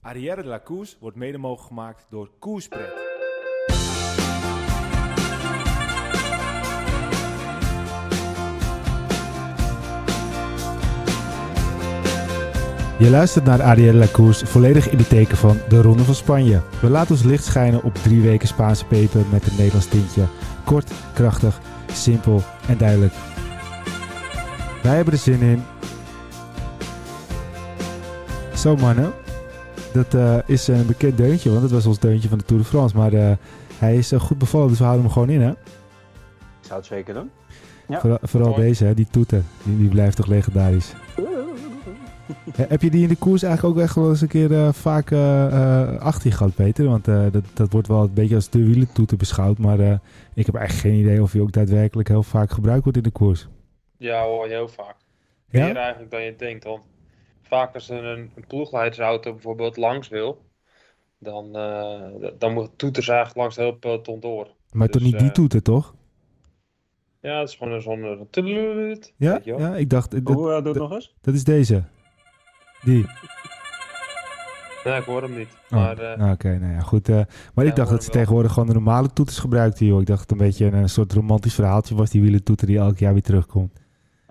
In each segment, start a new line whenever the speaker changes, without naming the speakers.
Arrière de la wordt mede mogelijk gemaakt door Koerspret. Je luistert naar Arielle Lacours, volledig in het teken van de Ronde van Spanje. We laten ons licht schijnen op drie weken Spaanse peper met een Nederlands tintje. Kort, krachtig, simpel en duidelijk. Wij hebben er zin in. Zo mannen, dat eh, is een bekend deuntje, want het was ons deuntje van de Tour de France. Maar uh, hij is uh, goed bevallen, dus we houden hem gewoon in hè.
Ik zou het zeker doen.
Ja. Vooral, vooral deze, hè, die toeter, die, die blijft toch legendarisch. Heb je die in de koers eigenlijk ook echt wel eens een keer uh, vaak uh, achter je gehad, Peter? Want dat, dat wordt wel een beetje als de wielentoeter beschouwd. Maar ik heb eigenlijk geen idee of die ook daadwerkelijk heel vaak gebruikt wordt in de koers.
Ja hoor, heel vaak. Ja? Meer eigenlijk dan je denkt. Want vaak als er een, een ploegleidersauto bijvoorbeeld langs wil, dan, dan moet toeters eigenlijk langs de hele peloton door.
Maar dus, toch niet die toeter, toch?
Ja, het is gewoon zo'n...
Ja, ja, ik dacht...
Hoe doe het nog eens?
Dat is deze. Die?
Nee, ik hoor hem niet. Oh, maar, uh,
Oké, okay, nou ja, goed. Uh, maar ik dacht dat ze tegenwoordig gewoon de normale toeters gebruikten, joh. Ik dacht dat het een beetje een, soort romantisch verhaaltje was, die wielentoeter die elk jaar weer terugkomt.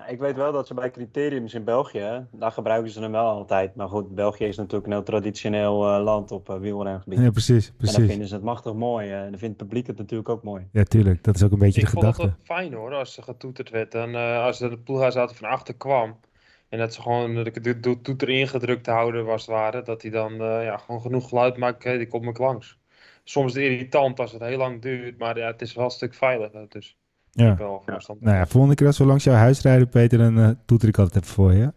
Ik weet wel dat ze bij criteriums in België, daar gebruiken ze hem wel altijd. Maar goed, België is natuurlijk een heel traditioneel uh, land op uh, wielrengebied.
Ja, precies, precies. En
dan vinden ze het machtig mooi. en dan vindt het publiek het natuurlijk ook mooi.
Ja, tuurlijk. Dat is ook een beetje
ik
de gedachte.
Ik vond het fijn hoor, als ze getoeterd werd. En als de ploeghuisauto van achter kwam en dat ze gewoon de, de toeter ingedrukt houden, was het ware. Dat hij dan uh, ja, gewoon genoeg geluid maakt, die komt me langs. Soms irritant als het heel lang duurt, maar ja, het is wel een stuk veiliger. Dus
ja. Wel ja. Nou ja, volgende keer als we langs jouw huis rijden, Peter, dan uh, toeter ik altijd even voor je.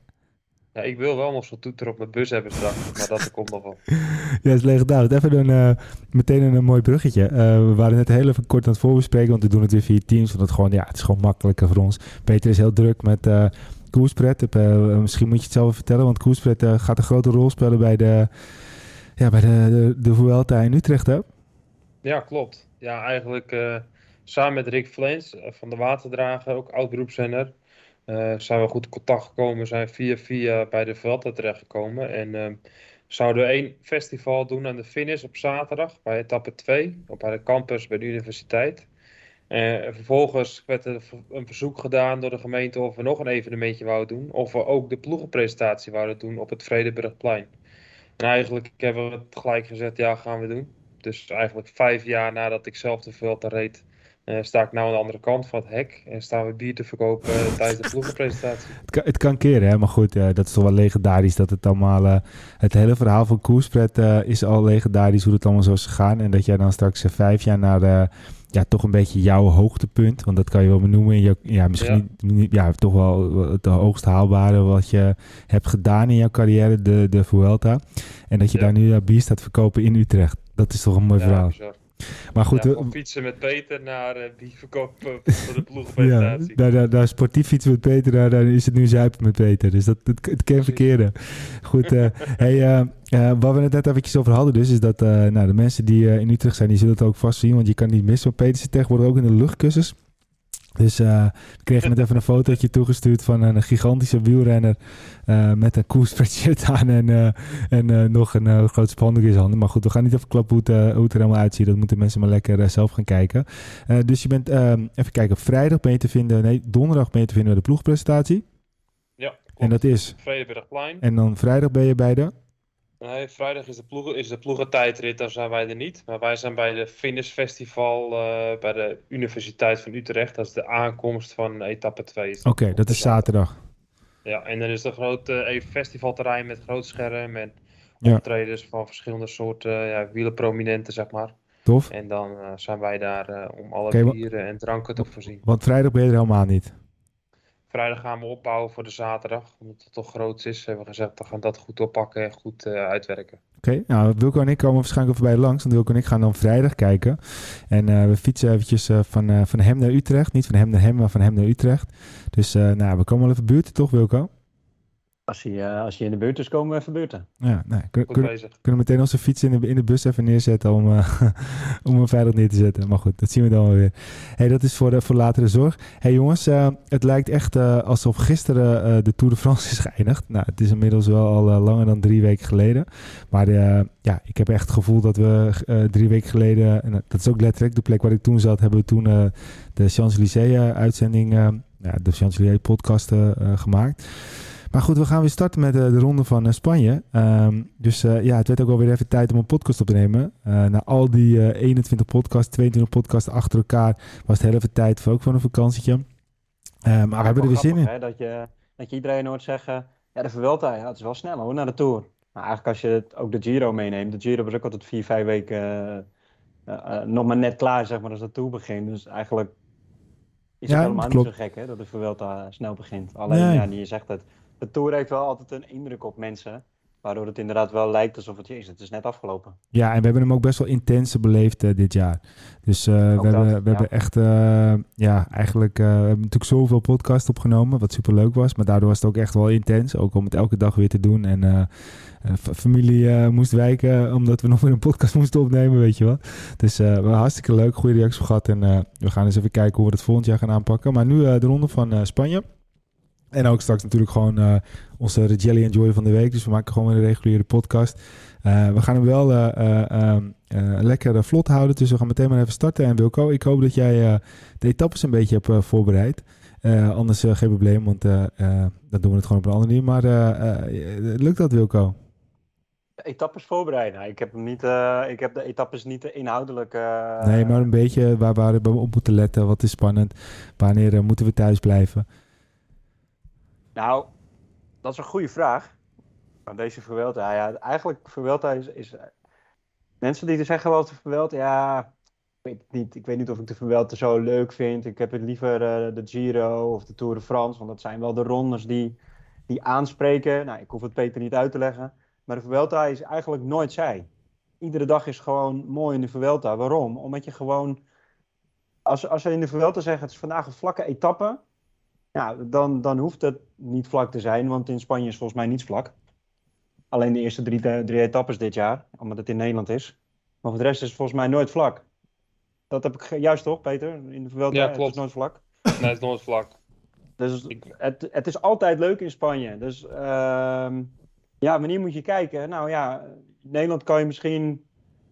Ja, ik wil wel nog zo'n toeter op mijn bus hebben straks, maar dat komt nog wel.
ja, is legendarisch. Even een, uh, meteen een, een, mooi bruggetje. Uh, we waren net heel even kort aan het voorbespreken, want we doen het weer via Teams, want het, gewoon, ja, het is gewoon makkelijker voor ons. Peter is heel druk met Koerspret, uh, misschien moet je het zelf vertellen, want Koerspret uh, gaat een grote rol spelen bij de, ja, bij de, de, de Vuelta in Utrecht, hè?
Ja, klopt. Ja, eigenlijk uh, samen met Rick Vleens van de Waterdrager, ook oud beroepszender, zijn we goed in contact gekomen, zijn via via bij de Vuelta terechtgekomen. En zouden we één festival doen aan de finish op zaterdag bij etappe 2, op de campus bij de universiteit. Uh, vervolgens werd er een verzoek gedaan door de gemeente of we nog een evenementje wouden doen. Of we ook de ploegenpresentatie wouden doen op het Vredeburgplein. En eigenlijk hebben we het gelijk gezegd, ja, gaan we doen. Dus eigenlijk vijf jaar nadat ik zelf de Vuelta reed, uh, sta ik nou aan de andere kant van het hek. En staan we bier te verkopen uh, tijdens de ploegenpresentatie.
Het kan, het kan keren, hè? maar goed, dat is toch wel legendarisch dat het allemaal... het hele verhaal van Koerspret is al legendarisch, hoe het allemaal zo is gegaan. En dat jij dan straks vijf jaar naar... ja, toch een beetje jouw hoogtepunt. Want dat kan je wel benoemen. In je, ja, misschien Niet, ja, toch wel het hoogst haalbare wat je hebt gedaan in jouw carrière, de, de Vuelta. En dat je daar nu bier staat verkopen in Utrecht. Dat is toch een mooi verhaal.
Maar goed, ja, fietsen met Peter naar uh, die verkopen voor de ploegpresentatie.
ja, daar, sportief fietsen met Peter, daar, daar is het nu zuipen met Peter. Dus dat, het, het kan verkeerde. Goed, uh, hey, uh, wat we het net eventjes over hadden dus, is dat nou, de mensen die in Utrecht zijn, die zullen het ook vast zien. Want je kan niet missen. Peter zit tegenwoordig ook in de luchtkussens. Dus uh, we kregen net even een fotootje toegestuurd van een gigantische wielrenner uh, met een koerspreadshirt aan en, uh, en nog een groot spandoek in zijn handen. Maar goed, we gaan niet even klappen hoe het, hoe het er helemaal uitziet. Dat moeten mensen maar lekker zelf gaan kijken. dus je bent, ehm, even kijken, vrijdag ben je te vinden, nee, donderdag ben je te vinden bij de ploegpresentatie.
Ja,
En dat is? En dan vrijdag ben je bij de?
Nee, vrijdag is de, ploegen, is de ploegentijdrit, daar zijn wij er niet. Maar wij zijn bij de Finish Festival uh, bij de Universiteit van Utrecht. Dat is de aankomst van etappe 2.
Oké, dat is zaterdag.
Ja, en dan is er een groot uh, festivalterrein met groot scherm en optredens van verschillende soorten uh, ja, wielenprominenten, zeg maar.
Tof.
En dan zijn wij daar om alle okay, bieren en dranken te voorzien.
Want vrijdag ben je er helemaal niet?
Vrijdag gaan we opbouwen voor de zaterdag. Omdat het toch groot is, hebben we gezegd, we gaan dat goed oppakken en goed uh, uitwerken.
Oké, nou Wilco en ik komen waarschijnlijk voorbij langs. Want Wilco en ik gaan dan vrijdag kijken. En uh, we fietsen eventjes uh, van, van hem naar Utrecht. Niet van hem naar hem, maar van hem naar Utrecht. Dus nou, we komen wel even buurten toch Wilco?
Als hij, uh, als hij in de buurt is, komen we even buurten.
Ja, nee, kun, kun, kunnen meteen onze fiets in de, in de bus even neerzetten om, uh, om hem veilig neer te zetten. Maar goed, dat zien we dan wel weer. hey, dat is voor, de, voor latere zorg. hey, jongens, uh, het lijkt echt alsof gisteren de Tour de France is geëindigd. Nou, het is inmiddels wel al langer dan drie weken geleden. Maar ja, ik heb echt het gevoel dat we drie weken geleden, en dat is ook letterlijk de plek waar ik toen zat, hebben we toen de Champs-Élysées uitzending, ja, de Champs-Élysées podcast gemaakt. Maar goed, we gaan weer starten met uh, de ronde van uh, Spanje. Um, dus uh, ja, het werd ook alweer even tijd om een podcast op te nemen. na al die 21 podcasts, 22 podcasts achter elkaar, was het heel even tijd voor ook voor een vakantietje. maar we hebben er weer zin in.
Hè, dat, je, dat je iedereen hoort zeggen, ja, de Vuelta, ja, het is wel snel hoor, naar de Tour. Maar eigenlijk als je het, ook de Giro meeneemt, de Giro was ook altijd vier, vijf weken nog maar net klaar, zeg maar, als de Tour begint. Dus eigenlijk is het
Ja,
helemaal niet zo gek hè, dat de Vuelta snel begint. Alleen,
Nee.
ja, je zegt het, de Tour heeft wel altijd een indruk op mensen. Waardoor het inderdaad wel lijkt alsof het, jezus, het is net afgelopen.
Ja, en we hebben hem ook best wel intense beleefd eh, dit jaar. Dus eh, we, hebben, we
ja.
hebben echt, eh, ja, eigenlijk, we hebben natuurlijk zoveel podcasts opgenomen, wat super leuk was. Maar daardoor was het ook echt wel intens, ook om het elke dag weer te doen. En fa- familie moest wijken, omdat we nog weer een podcast moesten opnemen, weet je wel. Dus wel hartstikke leuk, goede reacties gehad. En we gaan eens even kijken hoe we het volgend jaar gaan aanpakken. Maar nu de ronde van Spanje. En ook straks natuurlijk gewoon eh, onze Jelly Enjoy van de week. Dus we maken gewoon weer een reguliere podcast. Eh, we gaan hem wel eh, eh, ehm, eh, lekker vlot houden. Dus we gaan meteen maar even starten. En Wilco, ik hoop dat jij de etappes een beetje hebt voorbereid. Anders geen probleem, want dan doen we het gewoon op een andere manier. Maar lukt dat, Wilco?
Etappes voorbereiden. Nou, ik, heb hem niet, ik heb de etappes niet inhoudelijk. eh,
nee, maar een beetje waar, waar we op moeten letten. Wat is spannend? Wanneer moeten we thuis blijven?
Nou, dat is een goede vraag. Deze Vuelta. Ja, eigenlijk Vuelta is, is... Mensen die zeggen wel de Vuelta, ja... Ik weet niet. Ik weet niet of ik de Vuelta zo leuk vind. Ik heb het liever eh, de Giro of de Tour de France. Want dat zijn wel de rondes die, die aanspreken. Nou, ik hoef het Peter niet uit te leggen. Maar de Vuelta is eigenlijk nooit zij. Iedere dag is gewoon mooi in de Vuelta. Waarom? Omdat je gewoon... Als, als ze in de Vuelta zeggen, het is vandaag een vlakke etappe... Ja, dan, dan hoeft het niet vlak te zijn, want in Spanje is volgens mij niets vlak. Alleen de eerste drie, drie etappes dit jaar, omdat het in Nederland is. Maar voor de rest is het volgens mij nooit vlak. Dat heb ik juist toch, Peter? In de
Ja,
het
klopt.
is nooit vlak.
Nee, het is nooit vlak.
Dus
Ik-
het, het is altijd leuk in Spanje. Dus ehm, ja, wanneer moet je kijken? Nou ja, in Nederland kan je misschien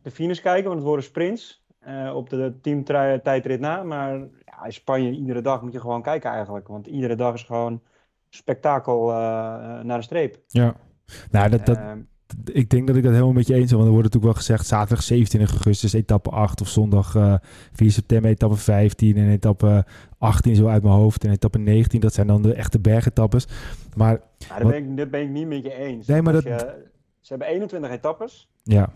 de finish kijken, want het worden sprints. eh, op de teamtijdrit na. Maar ja, in Spanje iedere dag moet je gewoon kijken eigenlijk. Want iedere dag is gewoon spektakel eh, eh, naar de streep.
Ja. Nou, dat, dat,
Ehm,
ik denk dat ik dat helemaal met je eens ben. Want er wordt natuurlijk wel gezegd zaterdag 27 augustus etappe 8 of zondag eh 4 september etappe 15 en etappe 18 zo uit mijn hoofd en etappe 19. Dat zijn dan de echte bergetappes. Maar Wat-
daar, ben ik, daar ben ik niet met je eens.
Nee, maar dat-
je- ze hebben 21 etappes,
ja,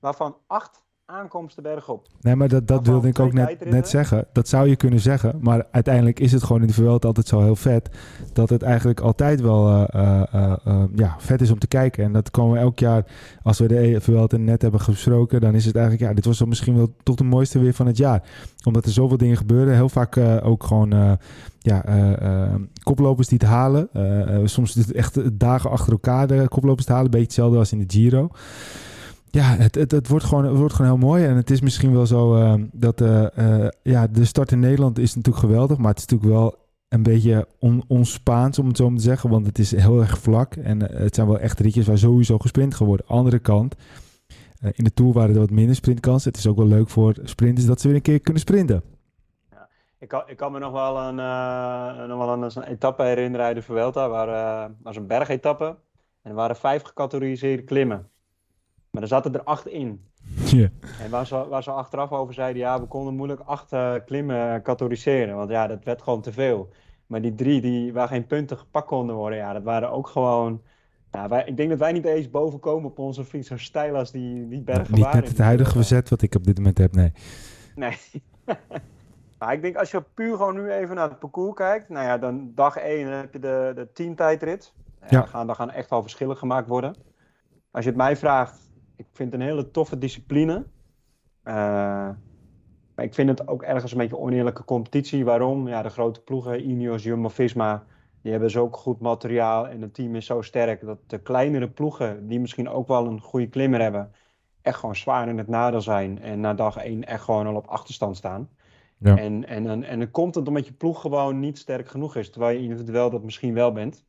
waarvan 8 aankomsten bergop.
nee, maar dat, dat wilde ik ook net, net zeggen. Dat zou je kunnen zeggen. Maar uiteindelijk is het gewoon in de Vuelta altijd zo heel vet. Dat het eigenlijk altijd wel eh, eh, eh, ja, vet is om te kijken. En dat komen we elk jaar, als we de Vuelta net hebben gesproken, dan is het eigenlijk, ja, dit was dan misschien wel toch de mooiste weer van het jaar. Omdat er zoveel dingen gebeuren. Heel vaak ook gewoon ja, koplopers die het halen. Eh, soms echt dagen achter elkaar de koplopers te halen. Beetje hetzelfde als in de Giro. Ja, het, het, wordt gewoon, het wordt gewoon heel mooi. En het is misschien wel zo eh, dat eh, eh, ja, de start in Nederland is natuurlijk geweldig. Maar het is natuurlijk wel een beetje on, om het zo te zeggen. Want het is heel erg vlak. En eh, het zijn wel echt ritjes waar sowieso gesprint gaat worden. Andere kant, in de Tour waren er wat minder sprintkansen. Het is ook wel leuk voor sprinters dat ze weer een keer kunnen sprinten.
Ik kan, ik kan me nog wel een, nog wel een, zo'n etappe herinneren uit de Vuelta. Waar, was een bergetappe. En er waren vijf gecategoriseerde klimmen. Maar er zaten er acht in. En waar ze, waar ze achteraf over zeiden, ja, we konden moeilijk acht eh, klimmen categoriseren. Want ja, dat werd gewoon te veel. Maar die drie die, waar geen punten gepakt konden worden, ja, dat waren ook gewoon... Ja, wij, ik denk dat wij niet eens boven komen op onze fiets zo stijl als die, die bergen
Niet
waren.
met
in
het huidige verzet wat ik op dit moment heb, nee.
Nee. maar ik denk als je puur gewoon nu even naar het parcours kijkt. Nou ja, dan dag 1 heb je de, de teamtijdrit. Ja. Dan, gaan, gaan echt wel verschillen gemaakt worden. Als je het mij vraagt, ik vind het een hele toffe discipline. Eh, maar ik vind het ook ergens een beetje een oneerlijke competitie. Waarom? Ja, de grote ploegen, Ineos, Jumbo-Visma, Die hebben zo goed materiaal en het team is zo sterk dat de kleinere ploegen, die misschien ook wel een goede klimmer hebben, echt gewoon zwaar in het nadeel zijn. En na dag 1 echt gewoon al op achterstand staan.
Ja.
En, en, en, en dan komt het omdat je ploeg gewoon niet sterk genoeg is. Terwijl je individueel dat misschien wel bent.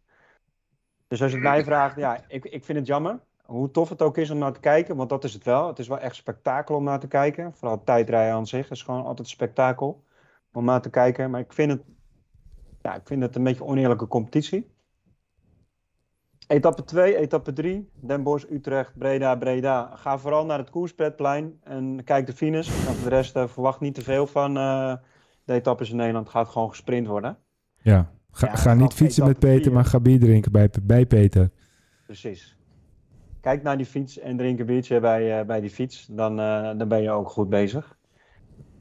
Dus als je het mij vraagt, ja, ik, ik vind het jammer. Hoe tof het ook is om naar te kijken, want dat is het wel. Het is wel echt spektakel om naar te kijken. Vooral tijdrijden aan zich is gewoon altijd spektakel om naar te kijken. Maar ik vind het, ja, ik vind het een beetje oneerlijke competitie. Etappe 2, etappe 3, Den Bosch, Utrecht, Breda, Breda. Ga vooral naar het koerspetplein en kijk de finish. En voor de rest uh, verwacht niet te veel van uh, de etappes in Nederland. Het gaat gewoon gesprint worden.
Ja, ga, ja, ga niet fietsen met Peter, maar ga bier drinken bij, bij Peter.
Precies. Kijk naar die fiets en drink een biertje bij, uh, bij die fiets. Dan, dan ben je ook goed bezig.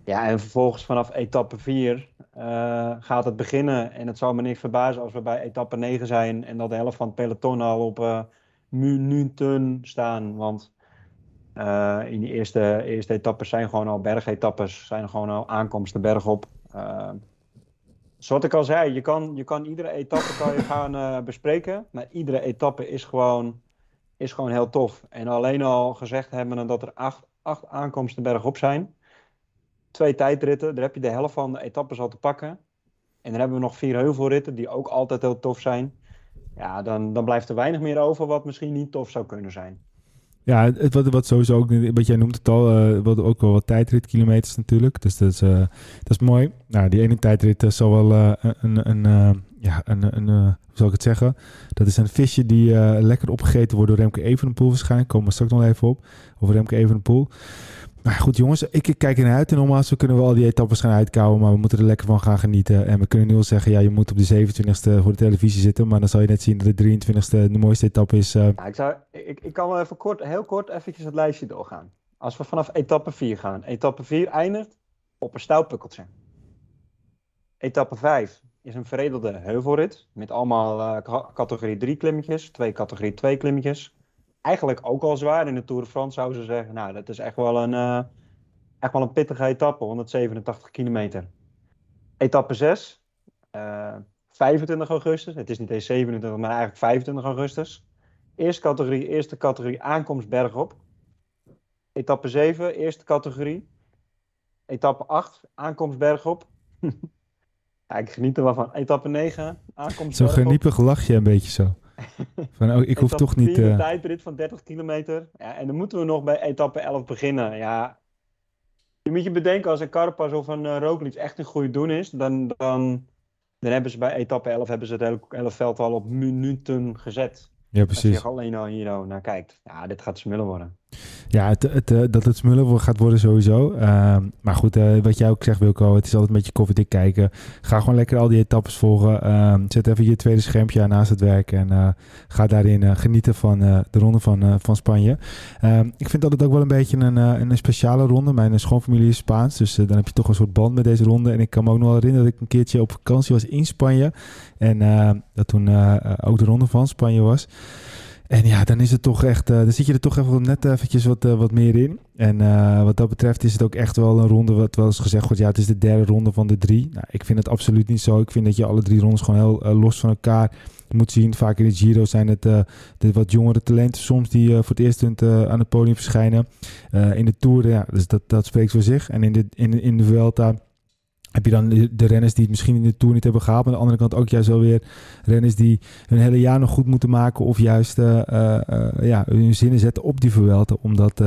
Ja, en vervolgens vanaf etappe 4 uh, gaat het beginnen. En het zou me niks verbazen als we bij etappe 9 zijn en dat de helft van het peloton al op uh, minuten staan. Want in die eerste, eerste etappes zijn gewoon al bergetappes, zijn gewoon al aankomsten bergop. zoals ik al zei, je kan, je kan iedere etappe kan je gaan bespreken. Maar iedere etappe is gewoon, is gewoon heel tof. En alleen al gezegd hebben dat er acht, acht aankomsten bergop zijn twee tijdritten. Daar heb je de helft van de etappes al te pakken. En dan hebben we nog vier heuvelritten die ook altijd heel tof zijn. Ja, dan, dan blijft er weinig meer over wat misschien niet tof zou kunnen zijn.
Ja, het, wat, wat sowieso ook, wat jij noemt het al, uh, wat ook wel wat tijdritkilometers natuurlijk. Dus dat is, uh, dat is mooi. Nou, die ene tijdrit uh, zal wel een, een, ja, een, een hoe zal ik het zeggen? Dat is een visje die lekker opgegeten wordt door Remke Evenepoel waarschijnlijk. Komen we straks nog even op, over Remke Evenepoel. Maar goed jongens, ik kijk er naar uit. En nogmaals, we kunnen wel die etappes gaan uitkouwen. Maar we moeten er lekker van gaan genieten. En we kunnen nu al zeggen, ja, je moet op de 27e voor de televisie zitten. Maar dan zal je net zien dat de 23e de mooiste etappe is.
Ik, zou, ik, ik kan wel even kort, heel kort eventjes het lijstje doorgaan. Als we vanaf etappe 4 gaan. Etappe 4 eindigt op een stouwpukkeltje. Etappe 5 is een veredelde heuvelrit. Met allemaal uh, categorie 3 klimmetjes. Twee categorie 2 klimmetjes eigenlijk ook al zwaar. In de Tour de France zouden ze zeggen, nou, dat is echt wel een, uh, echt wel een pittige etappe, 187 kilometer. Etappe 6, uh, 25 augustus. Het is niet eens 27, maar eigenlijk 25 augustus. Eerste categorie, eerste categorie aankomst bergop. Etappe 7, eerste categorie. Etappe 8, aankomst bergop. ja, ik geniet er wel van. Etappe 9, aankomst
Zo geniepig lach je een beetje zo. Van, oh, ik hoef toch niet...
Een uh... tijdrit van 30 kilometer. Ja, en dan moeten we nog bij etappe 11 beginnen. Ja, je moet je bedenken als een Carapaz of een uh, Roglic echt een goede doen is, dan, dan, dan hebben ze bij etappe 11 hebben ze het hele, hele veld al op minuten gezet.
Ja, precies.
Als je alleen al hier nou naar kijkt. Ja, dit gaat smullen worden.
Ja, uh, dat het smullen gaat worden sowieso. Uh, maar goed, uh, wat jij ook zegt Wilco, het is altijd een beetje koffiedik kijken. Ga gewoon lekker al die etappes volgen. Ehm, zet even je tweede schermpje naast het werk en uh, ga daarin genieten van de ronde van, van Spanje. Ehm, ik vind dat het ook wel een beetje een, een speciale ronde. Mijn schoonfamilie is Spaans, dus dan heb je toch een soort band met deze ronde. En ik kan me ook nog wel herinneren dat ik een keertje op vakantie was in Spanje. En dat toen ook de ronde van Spanje was. En ja, dan is het toch echt, uh, dan zit je er toch even net eventjes wat, uh, wat meer in. En uh, wat dat betreft is het ook echt wel een ronde, wat wel eens gezegd wordt, ja, het is de derde ronde van de drie. Nou, ik vind het absoluut niet zo. Ik vind dat je alle drie rondes gewoon heel los van elkaar moet zien. Vaak in de Giro zijn het de wat jongere talenten soms die voor het eerst aan het podium verschijnen. in de Tour, ja, dus dat, dat spreekt voor zich. En in de, in, in de Vuelta heb je dan de, renners die het misschien in de Tour niet hebben gehaald. Maar aan de andere kant ook juist wel weer renners die hun hele jaar nog goed moeten maken. Of juist uh, uh, ja, hun zinnen zetten op die Vuelta. Omdat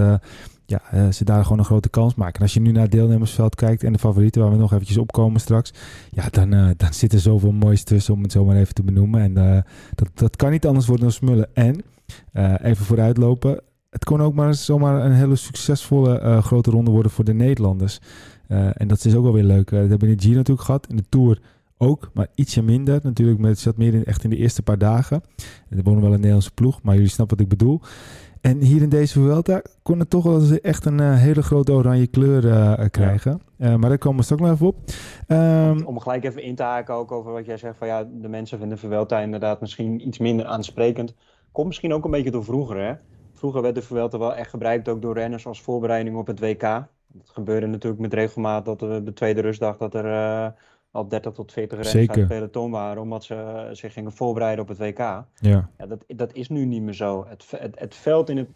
ja, ze daar gewoon een grote kans maken. En als je nu naar het deelnemersveld kijkt en de favorieten waar we nog eventjes opkomen straks. Ja, dan, dan zit er zoveel moois tussen om het zo maar even te benoemen. En dat, dat kan niet anders worden dan smullen. En even vooruitlopen. Het kon ook maar zomaar een hele succesvolle grote ronde worden voor de Nederlanders. Uh, en dat is ook wel weer leuk. Uh, dat hebben we in de G natuurlijk gehad. In de Tour ook, maar ietsje minder. Natuurlijk, met, het zat meer in, echt in de eerste paar dagen. En er wonen wel een Nederlandse ploeg, maar jullie snappen wat ik bedoel. En hier in deze Vuelta kon het toch wel echt een uh, hele grote oranje kleur uh, krijgen. Ja. maar daar komen we straks nog even op.
Um, Om gelijk even in te haken ook over wat jij zegt. Van ja, de mensen vinden Vuelta inderdaad misschien iets minder aansprekend. Komt misschien ook een beetje door vroeger hè. Vroeger werd de Vuelta wel echt gebruikt ook door renners als voorbereiding op het WK. Het gebeurde natuurlijk met regelmaat dat er de tweede rustdag dat er uh, al 30 tot 40 renners uit het peloton waren, omdat ze eh, zich gingen voorbereiden op het WK.
Ja,
Ja, dat, dat is nu niet meer zo. Het, het, het veld in, het,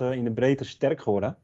eh, in de breedte sterk geworden.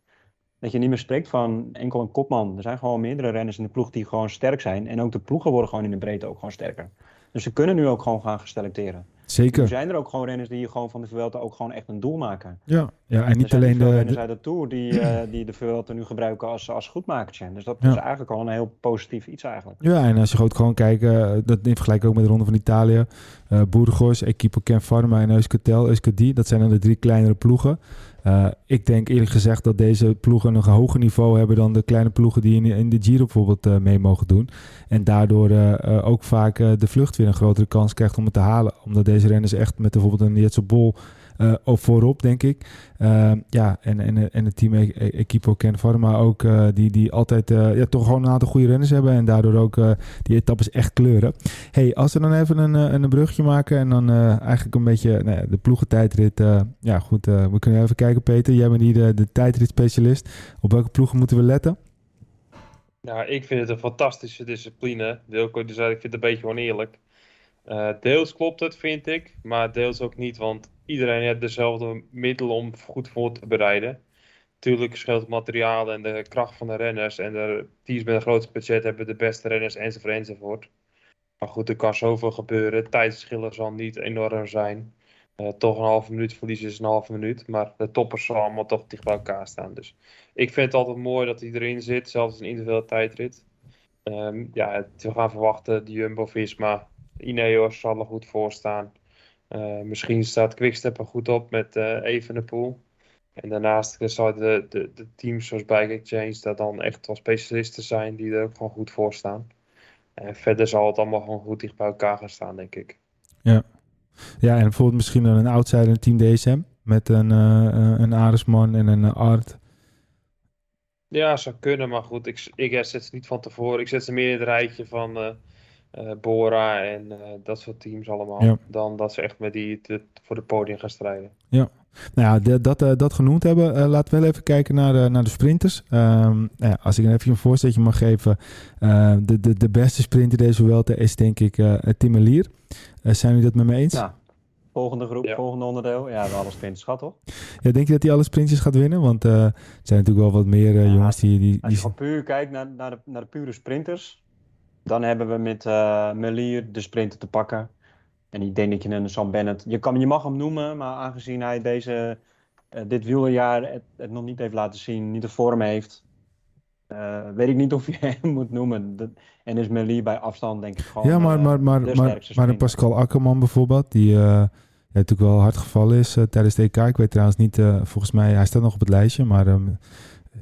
Dat je niet meer spreekt van enkel een kopman. Er zijn gewoon meerdere renners in de ploeg die gewoon sterk zijn. En ook de ploegen worden gewoon in de breedte ook gewoon sterker. Dus ze kunnen nu ook gewoon gaan geselecteren.
Zeker.
zijn er ook gewoon renners die gewoon van de Vuelta ook gewoon echt een doel maken.
Ja, ja en
Er
niet alleen
veel
de,
renners uit de Tour die, eh, die de Vuelta nu gebruiken als, als goedmakertje. Dus dat
Ja.
is eigenlijk al een heel positief iets eigenlijk.
Ja, en als je goed gewoon kijkt, eh, dat in vergelijking ook met de Ronde van Italië. eh Burgos, Equipo Ken Pharma en Euskaltel, Euskadi. Dat zijn dan de drie kleinere ploegen. Eh, ik denk eerlijk gezegd dat deze ploegen een hoger niveau hebben dan de kleine ploegen die in, in de Giro bijvoorbeeld eh, mee mogen doen. En daardoor eh, ook vaak de vlucht weer een grotere kans krijgt om het te halen. Omdat deze renners echt met bijvoorbeeld een Jetse Bol ook voorop, denk ik. Eh, ja, en, en, en het team E- E- Equipo Ken Pharma ook, eh, die, die altijd eh, ja, toch gewoon een aantal goede renners hebben. En daardoor ook die etappes echt kleuren. hey, als we dan even een, een brugje maken en dan eigenlijk een beetje nou ja, de ploegentijdrit. ja, goed, we kunnen even kijken, Peter. Jij bent hier de, de tijdritspecialist. Op welke ploegen moeten we letten?
Nou, ik vind het een fantastische discipline. Wilco zei, ik vind het een beetje oneerlijk. Deels klopt het, vind ik, maar deels ook niet, want iedereen heeft dezelfde middelen om goed voor te bereiden. Tuurlijk scheelt het materiaal en de kracht van de renners en de teams met een groot budget hebben de beste renners enzovoort enzovoort. Maar goed, er kan zoveel gebeuren. Tijdsverschillen zal niet enorm zijn. Eh, toch een halve minuut verliezen is een halve minuut, maar de toppers zullen allemaal toch dicht bij elkaar staan. Dus ik vind het altijd mooi dat hij erin zit, zelfs een individuele tijdrit. Ehm, ja, we gaan verwachten, de Jumbo-Visma, Ineos zal er goed voor staan. Eh, misschien staat Quickstep er goed op met eh Evenepoel. En daarnaast zal de, de, de teams zoals Bike Exchange dat dan echt wel specialisten zijn die er ook gewoon goed voor staan. En verder zal het allemaal gewoon goed dicht bij elkaar gaan staan, denk ik.
Ja, en bijvoorbeeld misschien een outsider in team DSM. Met een, eh, eh, een Aresman en een eh, Art.
Ja, zou kunnen, maar goed, ik, ik zet ze niet van tevoren. Ik zet ze meer in het rijtje van eh, eh, Bora en eh, dat soort teams allemaal.
Ja.
Dan dat ze echt met die te- voor de podium gaan strijden.
Nou ja, de- dat, eh, dat genoemd hebben, eh, laten we wel even kijken naar, de- naar de sprinters. Ehm, nou ja, als ik een even een voorzetje mag geven. eh, de, de, de beste sprinter deze Vuelta is denk ik eh Tim. Eh, zijn jullie dat met me eens?
Ja. Volgende groep,
Ja.
volgende onderdeel. Ja, we alle sprinters gehad, toch?
Ja, denk je dat hij alle sprintjes gaat winnen? Want eh, er zijn natuurlijk wel wat meer eh,
Ja,
jongens die... die,
Als
die
je gewoon puur kijkt naar, naar, de, naar de pure sprinters, dan hebben we met eh Melier de sprinter te pakken. En ik denk dat je een Sam Bennett, je, kan, je mag hem noemen, maar aangezien hij deze, eh, dit wielerjaar het, het nog niet heeft laten zien, niet de vorm heeft, eh, weet ik niet of je hem moet noemen. En is Melier bij afstand denk ik gewoon
ja, maar, maar, maar, maar, maar. Pascal Akkerman bijvoorbeeld, die ja, natuurlijk wel hard gevallen is tijdens de EK. Ik weet trouwens niet, volgens mij, hij staat nog op het lijstje, maar ehm,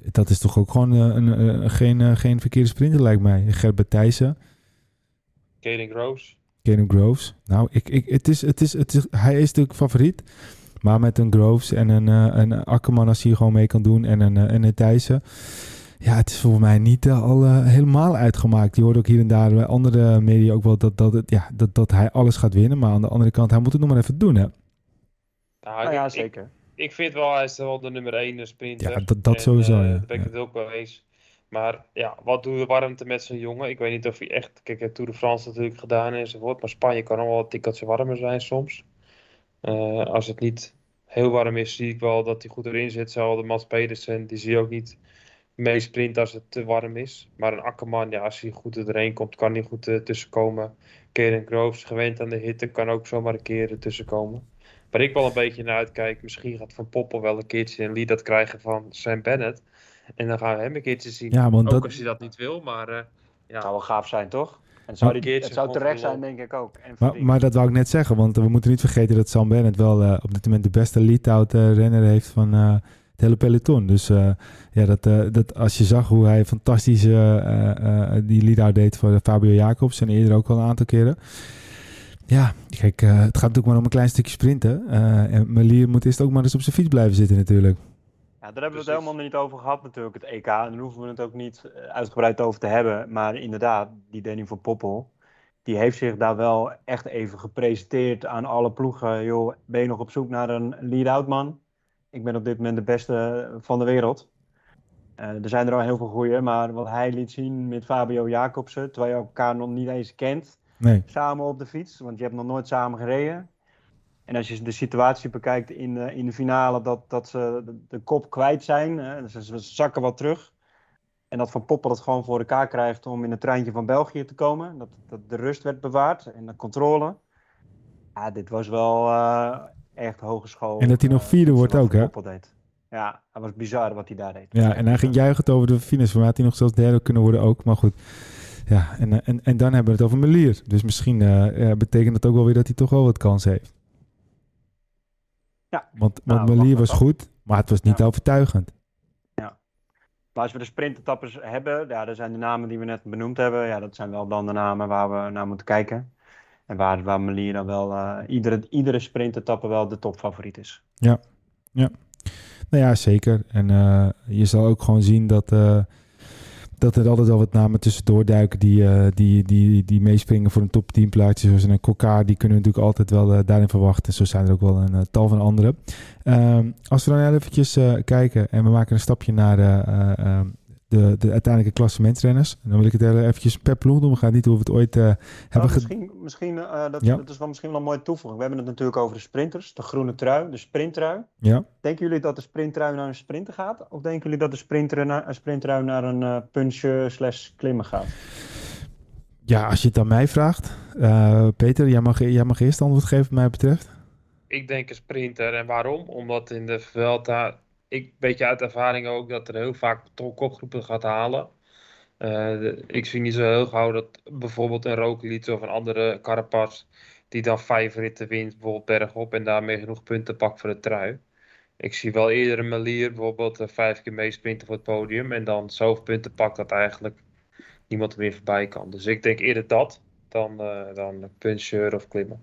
dat is toch ook gewoon eh, een, eh, geen, eh, geen verkeerde sprinter lijkt mij. Gerbert Thijssen.
Caden Groves.
Kenen Groves. Nou, ik, ik, het is, het is, het is, hij is natuurlijk favoriet. Maar met een Groves en een, eh, een Akkerman als hij gewoon mee kan doen en een, en een Thijssen. Ja, het is volgens mij niet al helemaal uitgemaakt. Je hoort ook hier en daar bij andere media ook wel dat, dat, het, ja, dat, dat hij alles gaat winnen. Maar aan de andere kant, hij moet het nog maar even doen, hè?
Nou,
Nou ja, zeker.
Ik, ik vind wel, hij is wel de nummer 1 sprinter.
Ja, dat- dat
En,
sowieso,
eh,
ja.
Daar ben ik
Ja.
het ook wel eens. Maar ja, wat doe je warmte met zo'n jongen? Ik weet niet of hij echt... Kijk, Tour de France natuurlijk gedaan enzovoort. Maar Spanje kan ook wel een tikkeltje warmer zijn soms. Eh, als het niet heel warm is, zie ik wel dat hij goed erin zit. Zoals de Mats Pedersen, die zie je ook niet mee sprinten als het te warm is. Maar een Akkerman, ja, als hij goed erheen komt, kan hij goed uh, tussenkomen. Keren Groves, gewend aan de hitte, kan ook zomaar een keer ertussen komen. Waar ik wel een beetje naar uitkijk, misschien gaat Van Poppel wel een keertje een lead dat krijgen van Sam Bennett. En dan gaan we hem een keertje zien.
Ja, want
ook
dat,
als hij dat niet wil, maar eh,
Het
ja.
zou wel gaaf zijn, toch? En het zou,
Een
die-
keertje
het zou terecht zijn,
de
denk ik ook. En
maar, maar dat wou ik net zeggen, want we moeten niet vergeten dat Sam Bennett wel eh, op dit moment de beste lead-out eh, renner heeft van eh, het hele peloton. Dus eh, ja, dat, eh, dat, als je zag hoe hij fantastisch eh, eh, eh, die lead-out deed voor Fabio Jacobs en eerder ook al een aantal keren. Ja, kijk, eh, het gaat natuurlijk maar om een klein stukje sprinten. Eh, en Melier moet eerst ook maar eens op zijn fiets blijven zitten natuurlijk.
Ja, daar hebben we het
Precies.
helemaal niet over gehad natuurlijk, het EK. En daar hoeven we het ook niet eh, uitgebreid over te hebben. Maar inderdaad, die Danny van Poppel, die heeft zich daar wel echt even gepresenteerd aan alle ploegen. Joh, ben je nog op zoek naar een lead-out man? Ik ben op dit moment de beste van de wereld. Eh, er zijn er al heel veel goeie, maar wat hij liet zien met Fabio Jacobsen, terwijl je elkaar nog niet eens kent,
Nee.
samen op de fiets, want je hebt nog nooit samen gereden. En als je de situatie bekijkt in de, in de finale, dat, dat ze de, de kop kwijt zijn, hè, ze, ze zakken wat terug. En dat Van Poppel het gewoon voor elkaar krijgt om in het treintje van België te komen. Dat, dat de rust werd bewaard en de controle. Ja, dit was wel eh, echt hogeschool.
En dat hij nog
eh,
vierde wordt ook, hè?
Deed. Ja, dat was bizar wat hij daar deed.
Ja, en hij ging juichen over de finish. Voor mij had hij nog zelfs derde kunnen worden ook. Maar goed. Ja, en, eh, en, en dan hebben we het over Melier. Dus misschien eh, ja, betekent dat ook wel weer dat hij toch wel wat kans heeft.
Ja.
Want,
Nou,
want
we
Melier was goed, maar het was niet
Ja.
overtuigend.
Maar als we de sprintetappes hebben, ja, dat zijn de namen die we net benoemd hebben. Ja, dat zijn wel dan de namen waar we naar moeten kijken. En waar, waar Melier dan wel eh, iedere, iedere sprintetappe wel de topfavoriet is.
Nou ja, zeker. En je zal ook gewoon zien dat, dat er altijd wel wat namen tussendoor duiken die, eh, die, die, die meespringen voor een top 10 plaatje. Zoals een Kokar, die kunnen we natuurlijk altijd wel eh, daarin verwachten. Zo zijn er ook wel een eh, tal van andere. Ehm, als we dan eh, kijken en we maken een stapje naar eh, eh, ehm, de, de uiteindelijke klassementsrenners. Dan wil ik het eventjes per ploeg doen. We gaan niet hoe we het ooit eh, hebben
Nou,
gedaan.
misschien, misschien, eh, dat,
Ja.
dat is wel misschien wel een mooie toevoeging. We hebben het natuurlijk over de sprinters, de groene trui, de sprinttrui.
Ja.
Denken jullie dat de sprinttrui naar een sprinter gaat? Of denken jullie dat de sprinter naar, een sprinttrui naar een eh puncher slash klimmen gaat?
ja, als je het aan mij vraagt. eh, Peter, jij mag, jij mag eerst antwoord geven wat mij betreft.
Ik denk een sprinter. En waarom? Omdat in de Vuelta, ik weet je uit ervaring ook, dat er heel vaak kopgroepen gaat halen. Eh, de- ik zie niet zo heel gauw dat bijvoorbeeld een Roglic of een andere Carapaz, die dan vijf ritten wint, bijvoorbeeld bergop, en daarmee genoeg punten pakt voor de trui. Ik zie wel eerder een Melier bijvoorbeeld eh, vijf keer meesprinten voor het podium en dan zoveel punten pakt dat eigenlijk niemand er meer voorbij kan. Dus ik denk eerder dat dan, eh dan puncheur of klimmen.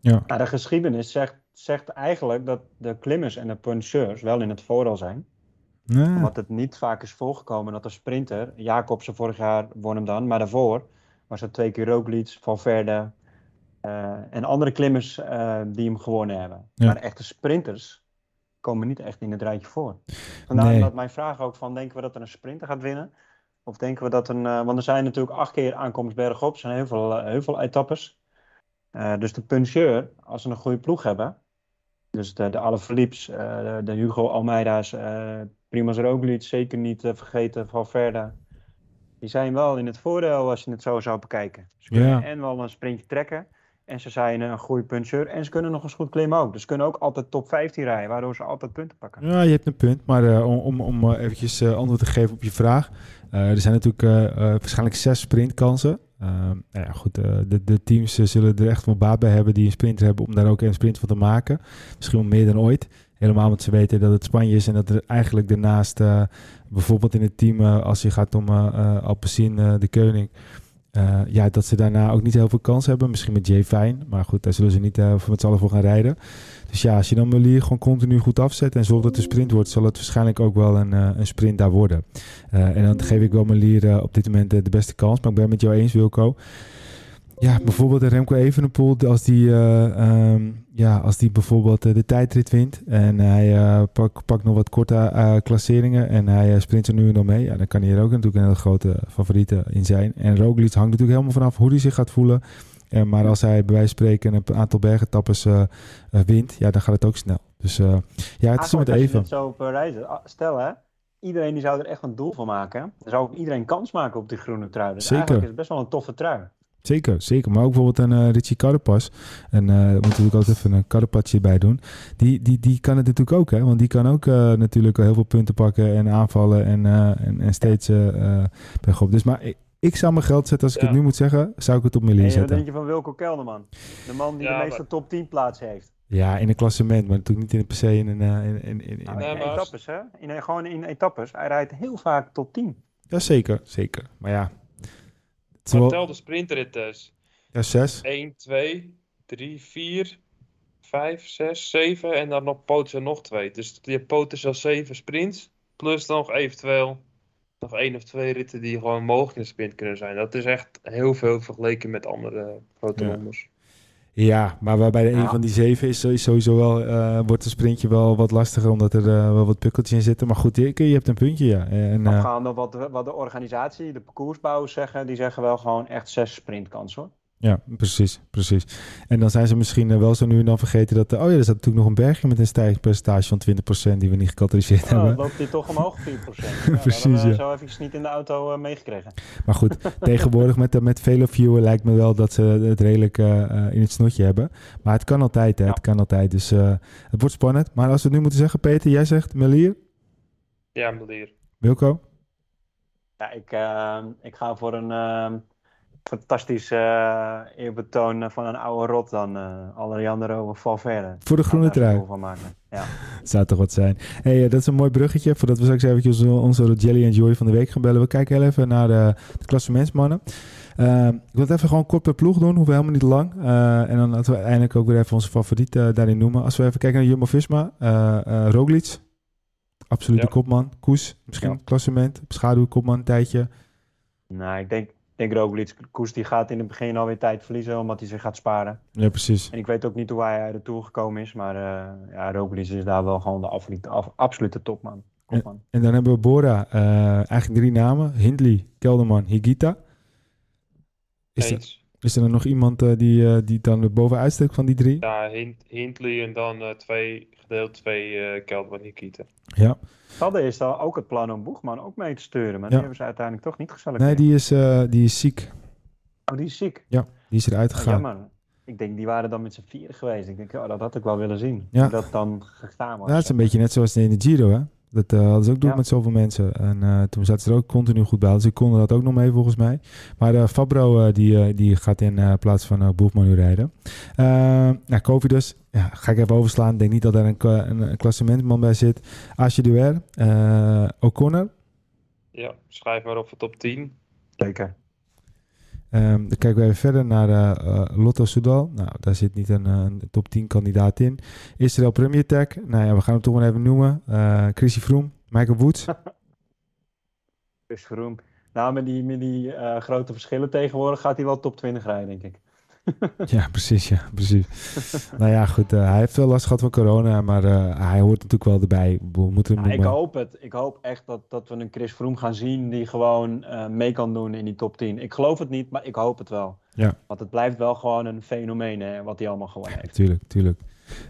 Ja.
Nou, de geschiedenis zegt, zegt eigenlijk dat de klimmers en de puncheurs wel in het voordeel zijn.
Ja.
Omdat het niet vaak is voorgekomen dat de sprinter, Jacobsen vorig jaar won hem dan, maar daarvoor was het twee keer Roglic, Valverde eh en andere klimmers eh, die hem gewonnen hebben.
Ja.
Maar echte sprinters komen niet echt in het rijtje voor. Vandaar
Nee.
dat mijn vraag ook van, denken we dat er een sprinter gaat winnen? Of denken we dat een, eh, want er zijn natuurlijk acht keer aankomst bergop, er zijn heel veel, heel veel etappes. Dus de puncheur, als ze een goede ploeg hebben, dus de, de Alaphilippe's, eh de, de Hugo Almeida's, eh Primoz Roglic, zeker niet eh, vergeten, Valverde. Die zijn wel in het voordeel als je het zo zou bekijken. Ze kunnen
Ja.
en wel een sprintje trekken. En ze zijn een goede puncheur. En ze kunnen nog eens goed klimmen ook. Dus ze kunnen ook altijd top 15 rijden, waardoor ze altijd punten pakken.
Ja, je hebt een punt. Maar om, om, om eventjes antwoord te geven op je vraag. Er zijn natuurlijk waarschijnlijk zes sprintkansen. Ehm, nou ja, goed, eh, de, de teams eh, zullen er echt wel baat bij hebben die een sprinter hebben om daar ook een sprint van te maken. Misschien wel meer dan ooit. Helemaal omdat ze weten dat het Spanje is en dat er eigenlijk daarnaast, eh, bijvoorbeeld in het team, als je gaat om uh, Alpecin, de Koning, ja, dat ze daarna ook niet heel veel kans hebben. Misschien met Jay Fine, maar goed, daar zullen ze niet met z'n allen voor gaan rijden. Dus ja, als je dan Melier gewoon continu goed afzet en zorgt dat het sprint wordt, zal het waarschijnlijk ook wel een, uh, een sprint daar worden. Uh, en dan geef ik wel Melier uh, op dit moment de beste kans. Maar ik ben met jou eens, Wilco. Ja, bijvoorbeeld Remco Evenepoel, als die, um, ja, als die bijvoorbeeld de tijdrit wint en hij pakt pak nog wat korte klasseringen en hij sprint er nu en dan mee, ja, dan kan hij er ook natuurlijk een hele grote favoriete in zijn. En Roglic hangt natuurlijk helemaal vanaf hoe hij zich gaat voelen. En, maar als hij bij wijze van spreken een aantal bergetappes wint, ja, dan gaat het ook snel. Dus ja, het is met even.
Als je zo op reizen, ah, stel hè, iedereen die zou er echt een doel van maken. Dan zou ook iedereen kans maken op die groene trui. Dus
Zeker.
eigenlijk is het best wel een toffe trui.
Zeker, zeker. Maar ook bijvoorbeeld een uh, Richie Carapaz. En uh, we moeten natuurlijk ook even een Carapazje bij doen. Die, die, die kan het natuurlijk ook, hè. Want die kan ook uh, natuurlijk heel veel punten pakken en aanvallen en, en, en steeds bergop. Dus maar ik, ik zou mijn geld zetten, als ik
Ja.
het nu moet zeggen, zou ik het op Melier
En wat
zetten.
denk je van Wilco Kelderman? De man die
Ja,
de meeste
maar-
top 10 plaatsen heeft.
Ja, in een klassement, maar natuurlijk niet in per se in een... eh, in, in, in, in-
Nou, in
maar
etappes, hè? In, gewoon in etappes. Hij rijdt heel vaak top 10.
Ja, zeker, zeker. Maar ja, het is
Maar
wel...
tel de sprintrit dus.
Ja, zes.
1, 2, 3, 4, 5, 6, 7 en dan nog potentieel nog twee. Dus je hebt potentieel 7 sprints. Plus dan nog eventueel nog één of twee ritten die gewoon mogelijk in de sprint kunnen zijn. Dat is echt heel veel vergeleken met andere grote
Ja.
rondes.
Ja, maar waarbij de een
Ja.
van die zeven is, is sowieso wel, eh, wordt een sprintje wel wat lastiger, omdat er eh, wel wat pukkeltjes in zitten. Maar goed, je, je hebt een puntje, ja. En, eh,
gaan wat, de- wat de organisatie, de parcoursbouwers zeggen, die zeggen wel gewoon echt zes sprintkansen hoor.
Ja, precies, precies. En dan zijn ze misschien eh, wel zo nu en dan vergeten dat, eh, oh ja, er staat natuurlijk nog een bergje met een stijgingspercentage van 20% die we niet gecatalogiseerd
Oh, dan
hebben.
loopt die toch omhoog 4%. Ja,
Precies,
we
ja.
zo even niet in de auto eh, meegekregen.
Maar goed, tegenwoordig met, de- met vele viewer lijkt me wel dat ze het redelijk eh, eh, in het snotje hebben. Maar het kan altijd, hè.
Ja.
Het kan altijd. Dus eh, het wordt spannend. Maar als we het nu moeten zeggen, Peter, jij zegt Melier,
Ja, Melier.
Wilco?
Ja, ik, eh, ik ga voor een eh, fantastisch eh eerbetoon van een oude rot dan uh, Alejandro Valverde.
Voor de groene trui.
goal Van maken. Ja.
Zou toch wat zijn. hey, eh, dat is een mooi bruggetje. Voordat we straks eventjes onze, Jelly en Joy van de week gaan bellen. We kijken heel even naar de, de klassementsmannen. Eh, ik wil het even gewoon kort per ploeg doen. Hoeven helemaal niet lang. Eh, en dan laten we uiteindelijk ook weer even onze favoriet daarin noemen. Als we even kijken naar Jumbo-Visma. eh eh, Roglic. Absolute
Ja.
kopman. Koes. Misschien
Ja.
klassement. Schaduw kopman een tijdje.
Nou, ik denk, denk Roglic, Koes die gaat in het begin alweer tijd verliezen, omdat hij zich gaat sparen.
Ja, precies.
En ik weet ook niet hoe hij uit de Tour gekomen is, maar eh ja, Roglic is daar wel gewoon de absolute, af- absolute topman. Kopman.
En dan hebben we Bora. eh, eigenlijk drie namen. Hindley, Kelderman, Higita. Is
Eens.
Is er dan nog iemand eh, die, eh, die dan bovenuit steekt van die drie?
Ja, Hint, Hindley en dan eh, twee, gedeeld twee eh Kelderman Nikita.
Ja.
Hadden eerst al ook het plan om Boegman ook mee te sturen, maar
Ja.
die hebben ze uiteindelijk toch niet geselecteerd.
Nee, die is, eh, die is ziek.
Oh, die is ziek.
Die is eruit gegaan.
jammer. Ik denk, die waren dan met z'n vieren geweest. Ik denk, oh, dat had ik wel willen zien.
Ja.
Dat dan gegaan was.
Ja, het is een beetje net zoals in de Giro, hè? Dat eh, hadden ze ook doen
Ja.
met zoveel mensen. En eh, toen zaten ze er ook continu goed bij. Dus ik kon er dat ook nog mee, volgens mij. Maar eh, Fabro, eh, die, eh, die gaat in eh, plaats van uh, Boefman nu rijden. Eh nou, Kofi dus. Ja, ga ik even overslaan. Ik denk niet dat daar een, een, een klassementman bij zit. Asje Duer. eh O'Connor.
Ja, schrijf maar op voor top 10.
Zeker.
Ehm, dan kijken we even verder naar eh, eh, Lotto Soudal. Nou, daar zit niet een, eh, een top 10 kandidaat in. Israël Premier Tech. Nou ja, we gaan hem toch maar even noemen. Eh Chrissy Froome. Michael Woods.
Chris Froome. Nou, met die, die grote verschillen tegenwoordig gaat hij wel top 20 rijden, denk ik.
Ja, precies. Ja, precies. nou ja, goed. eh, hij heeft veel last gehad van corona, maar eh, hij hoort natuurlijk wel erbij. We moeten hem
Nou, ik hoop het. Ik hoop echt dat, dat we een Chris Froome gaan zien die gewoon eh, mee kan doen in die top 10. Ik geloof het niet, maar ik hoop het wel.
Ja.
Want het blijft wel gewoon een fenomeen, hè, wat hij allemaal gewoon heeft.
Tuurlijk, tuurlijk.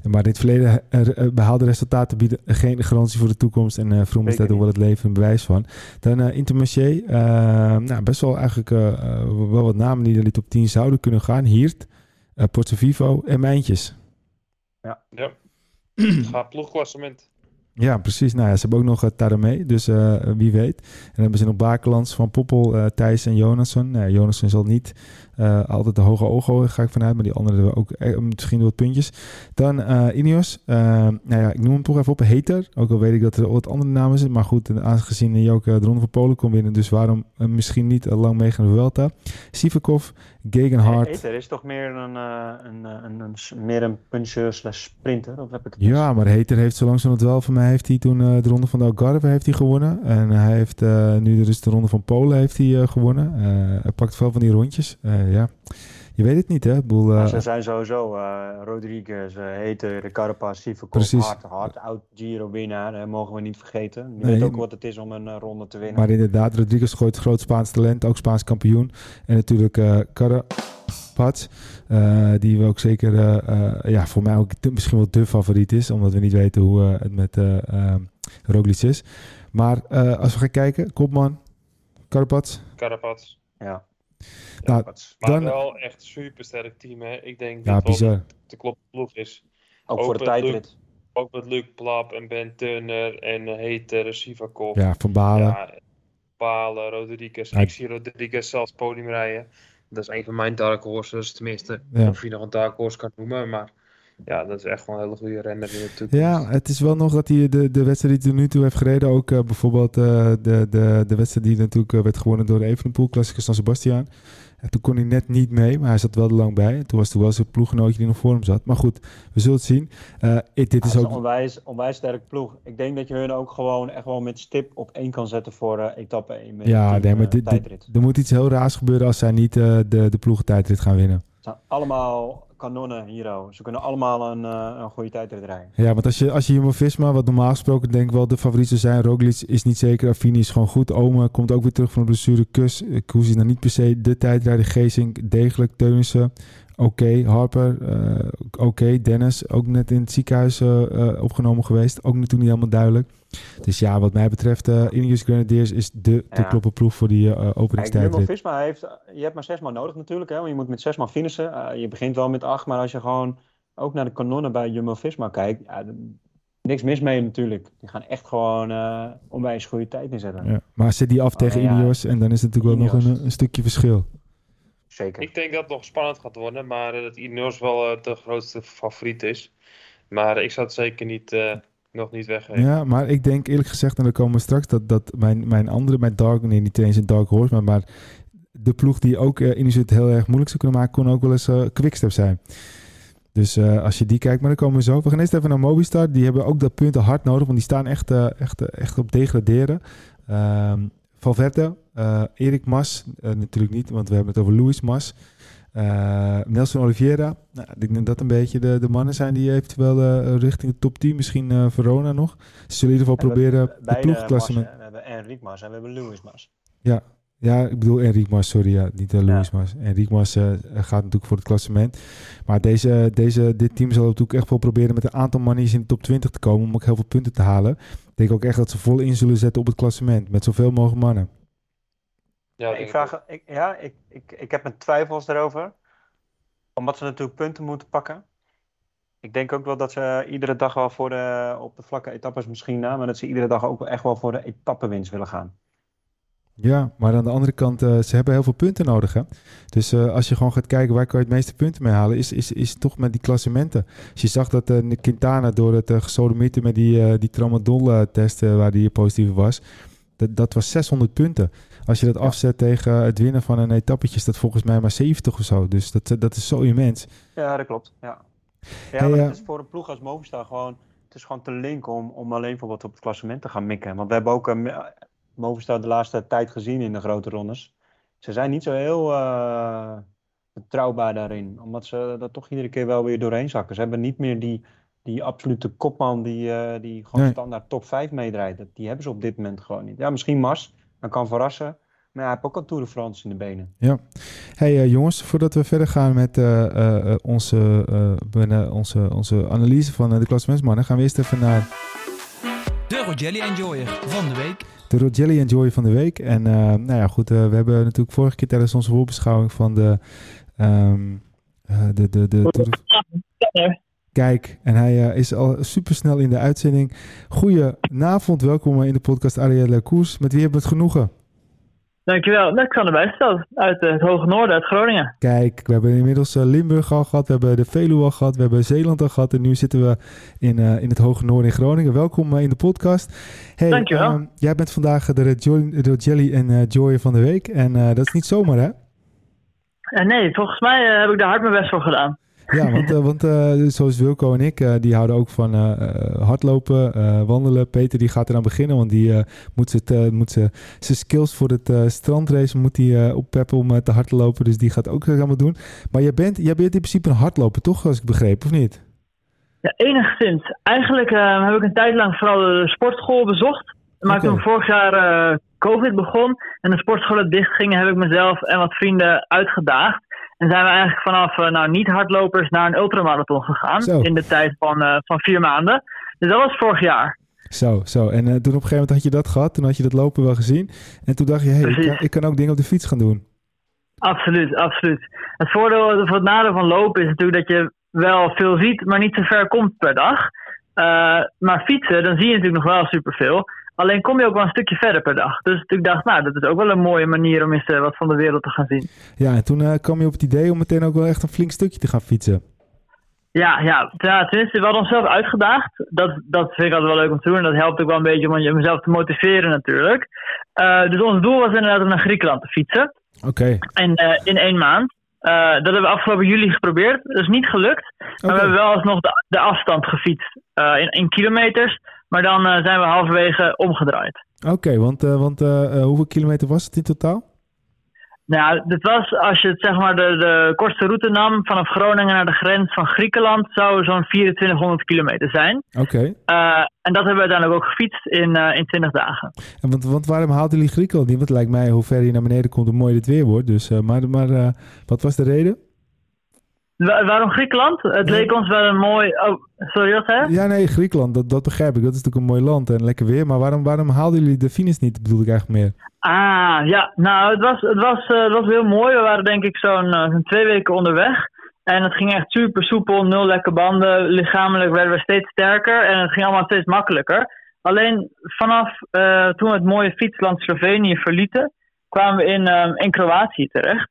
Maar in het verleden eh, eh, behaalde resultaten bieden geen garantie voor de toekomst. En eh Froome is daar wel het leven een bewijs van. Dan eh Intermarché. nou, best wel eigenlijk wel wat namen die naar die top 10 zouden kunnen gaan. Hiert, uh, Porto Vivo en Mijntjes.
Ja. Ga ploegklassement.
Ja, precies. Nou ja, ze hebben ook nog uh, Taramee, dus uh, wie weet. En dan hebben ze nog Bakelands, Van Poppel, uh, Thijs en Jonasson. Nou, Jonasson zal niet uh, altijd de hoge ogen ga ik vanuit, maar die anderen ook eh, misschien wat puntjes. Dan uh, Ineos. nou ja, ik noem hem toch even op, Hater. Ook al weet ik dat er wat andere namen zijn. Maar goed, aangezien hij ook de Ronde van Polen kon winnen, dus waarom misschien niet lang meegaan de Vuelta. Sivakov, Gegenhard.
Hater is toch meer een, een, een, een, meer een puncheur slash sprinter? Of heb ik het
ja, maar Hater heeft zo langzaam het wel van mij heeft hij toen de ronde van de Algarve heeft hij gewonnen. En hij heeft nu dus de ronde van Polen heeft hij gewonnen. hij pakt veel van die rondjes. Ja, je weet het niet hè. Boel,
maar ze zijn sowieso Rodriguez, Heter, de Carapaz, Sivakov, hard, hard, oud Giro winnaar. Dat mogen we niet vergeten. Je nee, weet ook wat het is om een ronde te winnen.
Maar inderdaad, Rodriguez gooit groot Spaans talent, ook Spaans kampioen. En natuurlijk uh, Carapaz. Uh, die we ook zeker, uh, ja, voor mij ook misschien wel de favoriet is. Omdat we niet weten hoe het met Roglic is. Maar als we gaan kijken, Kopman, Carapaz.
Carapaz.
Ja.
Nou,
maar
dan,
wel echt super sterk team. Hè? Ik denk
ja,
dat
bizar.
de klop ploeg is.
Ook, ook voor de tijdrit.
Ook met Luc Plap en Ben Turner en Heter, Sivakov.
Ja, Van Balen.
Ja, Balen, Rodriguez.
Ja.
Ik zie Rodriguez zelfs podium rijden. Dat is een van mijn dark horses, tenminste.
Ja.
Of je nog een dark horse kan noemen, maar ja, dat is echt wel een hele goede renner in de toekomst.
Ja, het is wel nog dat hij de, de wedstrijd die hij nu toe heeft gereden, ook uh, bijvoorbeeld uh, de, de, de wedstrijd die natuurlijk uh, werd gewonnen door de Evenepoel, Klassicus San Sebastian. En toen kon hij net niet mee, maar hij zat wel er lang bij. En toen was toen wel zijn ploeggenootje die nog voor hem zat. Maar goed, we zullen het zien. Uh, dit is ook...
een onwijs, onwijs sterk ploeg. Ik denk dat je hun ook gewoon echt wel met stip op één kan zetten voor uh, etappe 1.
Ja, team, nee, maar dit, dit, er moet iets heel raars gebeuren als zij niet uh, de, de ploegentijdrit gaan winnen.
Het zijn allemaal kanonnen hier. oh. Ze kunnen allemaal een, eh, een goede tijdrit rijden.
Ja, want als je, als je Jumbo-Visma, wat normaal gesproken denk ik wel de favorieten zijn, Roglic is niet zeker, Affini is gewoon goed, Ome komt ook weer terug van de blessure, Kus, Koes is dan niet per se de tijdrijder, Geesink degelijk, Teunissen, oké, Harper, eh, oké, Dennis, ook net in het ziekenhuis eh, eh, opgenomen geweest, ook natuurlijk niet helemaal duidelijk. Dus ja, wat mij betreft, eh Ineos Grenadiers is de te
Ja.
kloppen ploeg voor die eh
Kijk,
openingstijdrit.
Jumbo-Visma heeft... Je hebt maar zes man nodig natuurlijk, hè. Want je moet met zes man finishen. Je begint wel met acht, maar als je gewoon ook naar de kanonnen bij Jumbo-Visma kijkt... Ja, niks mis mee natuurlijk. Die gaan echt gewoon onwijs goede tijd neerzetten.
Ja, maar zet die af tegen
Oh, ja.
Ineos en dan is het natuurlijk wel nog een stukje verschil.
Zeker.
Ik denk dat het nog spannend gaat worden, maar eh, dat Ineos wel eh, de grootste favoriet is. Maar ik zou het zeker niet, eh, nog niet weggeven.
Ja, maar ik denk eerlijk gezegd, en dan komen we straks, dat, dat mijn, mijn andere, mijn dark, nee, niet eens een dark horse, maar, maar de ploeg die ook Ineos het heel erg moeilijk zou kunnen maken, kon ook wel eens eh Quickstep zijn. Dus eh, als je die kijkt, maar dan komen we zo. We gaan eerst even naar Mobistar. Die hebben ook dat punten hard nodig, want die staan echt, eh, echt, echt op degraderen. Ehm Valverde, Erik Mas, eh, natuurlijk niet, want we hebben het over Luis Mas. Eh, Nelson Oliveira, nou, ik denk dat dat een beetje de, de mannen zijn die eventueel eh, richting de top 10, misschien eh, Verona nog. Ze zullen in ieder geval
En we-
proberen de ploegklassement.
We hebben Enric Mas en we hebben Lewis Mas.
Ja, ik bedoel Enric Mas, sorry, ja, niet uh, Luis Mas. Enric Mas eh, gaat natuurlijk voor het klassement. Maar deze, deze, dit team zal natuurlijk echt wel proberen met een aantal manieren in de top 20 te komen om ook heel veel punten te halen. Ik denk ook echt dat ze vol in zullen zetten op het klassement met zoveel mogelijk mannen.
Ja,
ik vraag, ik, ja, ik, ik, ik heb mijn twijfels daarover. Omdat ze natuurlijk punten moeten pakken. Ik denk ook wel dat ze iedere dag wel voor de, op de vlakke etappes misschien na, maar dat ze iedere dag ook wel echt wel voor de etappenwinst willen gaan.
Ja, maar aan de andere kant, eh, ze hebben heel veel punten nodig. Hè? Dus eh, als je gewoon gaat kijken waar kan je het meeste punten mee halen, is, is, is toch met die klassementen. Als je zag dat eh, Quintana door het uh, gesodemieten met die, uh, die tramadol-test uh, waar die positief was, dat, dat was 600 punten. Als je dat afzet tegen het winnen van een etappetje, is dat volgens mij maar 70 of zo. Dus dat, dat is zo immens.
Ja, dat klopt. Ja, ja hey, maar het is voor een ploeg als Movistar gewoon, het is gewoon te link om, om alleen bijvoorbeeld op het klassement te gaan mikken. Want we hebben ook uh, Movistar de laatste tijd gezien in de grote rondes. Ze zijn niet zo heel uh, betrouwbaar daarin. Omdat ze er toch iedere keer wel weer doorheen zakken. Ze hebben niet meer die, die absolute kopman die, uh, die gewoon nee. standaard top 5 meedraait. Die hebben ze op dit moment gewoon niet. Ja, misschien Mars. Dan kan verrassen. Maar hij heeft ook al Tour de France in de benen.
Ja. Hey uh, jongens, voordat we verder gaan met uh, onze, onze, onze analyse van de klassementsmannen, gaan we eerst even naar...
De Rogelli Enjoyer van de week
de Rogelli Enjoy van de week. En uh, nou ja, goed, uh, we hebben natuurlijk vorige keer tijdens onze voorbeschouwing van de... Um, uh, de, de, de, de Kijk, en hij is al super snel in de uitzending. Goedenavond, welkom in de podcast Arielle Koers. Met wie hebben we het genoegen?
Dankjewel, erbij stellen. Uit het Hoge Noorden, uit Groningen.
Kijk, we hebben inmiddels uh, Limburg al gehad, we hebben de Veluwe al gehad, we hebben Zeeland al gehad en nu zitten we in, uh, in het Hoge Noorden in Groningen. Welkom in de podcast.
Hey, Dankjewel.
jij bent vandaag de Jelly en Joy van de week en dat is niet zomaar hè?
nee, volgens mij heb ik daar hard mijn best voor gedaan.
Ja, want, uh, want uh, zoals Wilco en ik, uh, die houden ook van hardlopen, wandelen. Peter die gaat eraan beginnen, want die moet, het, moet zijn skills voor het strandrace moet die, oppeppen om te hardlopen. Dus die gaat ook allemaal doen. Maar jij bent, jij bent in principe een hardloper, toch? Als ik begreep, of niet?
Ja, enigszins. Eigenlijk heb ik een tijd lang vooral de sportschool bezocht. Maar okay. toen vorig jaar COVID begon en de sportscholen dichtgingen, heb ik mezelf en wat vrienden uitgedaagd. En zijn we eigenlijk vanaf uh, nou, niet-hardlopers naar een ultramarathon gegaan. Zo. In de tijd van, uh, van vier maanden. Dus dat was vorig jaar.
Zo, zo. En uh, toen op een gegeven moment had je dat gehad. Toen had je dat lopen wel gezien. En toen dacht je, hé, hey, ik, ik, kan ook dingen op de fiets gaan doen.
Absoluut, absoluut. Het voordeel of het nadeel van lopen is natuurlijk dat je wel veel ziet, maar niet zo ver komt per dag. maar fietsen, dan zie je natuurlijk nog wel superveel. Alleen kom je ook wel een stukje verder per dag. Dus ik dacht, nou, dat is ook wel een mooie manier om eens uh, wat van de wereld te gaan zien.
Ja, en toen uh, kwam je op het idee om meteen ook wel echt een flink stukje te gaan fietsen.
Ja, ja, ja tenminste, we hadden onszelf uitgedaagd. Dat, dat vind ik altijd wel leuk om te doen. En dat helpt ook wel een beetje om mezelf te motiveren natuurlijk. Uh, dus ons doel was inderdaad om naar Griekenland te fietsen.
Oké. Okay.
In, in één maand. dat hebben we afgelopen juli geprobeerd. Dat is niet gelukt. Maar we hebben wel alsnog de, de afstand gefietst. in, in kilometers. Maar dan uh, zijn we halverwege omgedraaid.
Oké, okay, want, want uh, hoeveel kilometer was het in totaal?
Nou, dit was, als je het, zeg maar de, de kortste route nam vanaf Groningen naar de grens van Griekenland, zou zo'n 2400 kilometer zijn.
Oké.
Uh, en dat hebben we uiteindelijk ook gefietst in, uh, in 20 dagen.
En want, want waarom haalden jullie Griekenland niet? Want het lijkt mij hoe ver je naar beneden komt, hoe mooi het weer wordt. Dus, uh, maar maar wat was de reden?
Wa waarom Griekenland? Het leek ons wel een mooi. Oh, sorry, wat hè?
Ja, nee, Griekenland, dat, dat begrijp ik. Dat is natuurlijk een mooi land en lekker weer. Maar waarom, waarom haalden jullie de finish niet, bedoel ik eigenlijk meer?
Ah, ja. Nou, het was, het was, uh, het was heel mooi. We waren denk ik zo'n uh, twee weken onderweg. En het ging echt super soepel, nul lekke banden. Lichamelijk werden we steeds sterker en het ging allemaal steeds makkelijker. Alleen vanaf uh, toen we het mooie fietsland Slovenië verlieten, kwamen we in, in Kroatië terecht.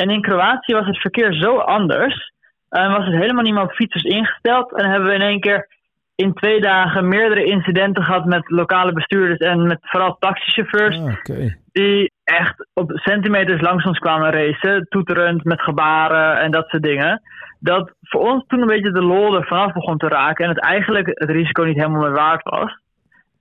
En in Kroatië was het verkeer zo anders. En was het helemaal niet meer op fietsers ingesteld. En hebben we in één keer in twee dagen meerdere incidenten gehad met lokale bestuurders en met vooral taxichauffeurs.
Ah, okay.
Die echt op centimeters langs ons kwamen racen, toeterend met gebaren en dat soort dingen. Dat voor ons toen een beetje de lol er vanaf begon te raken en het eigenlijk het risico niet helemaal meer waard was.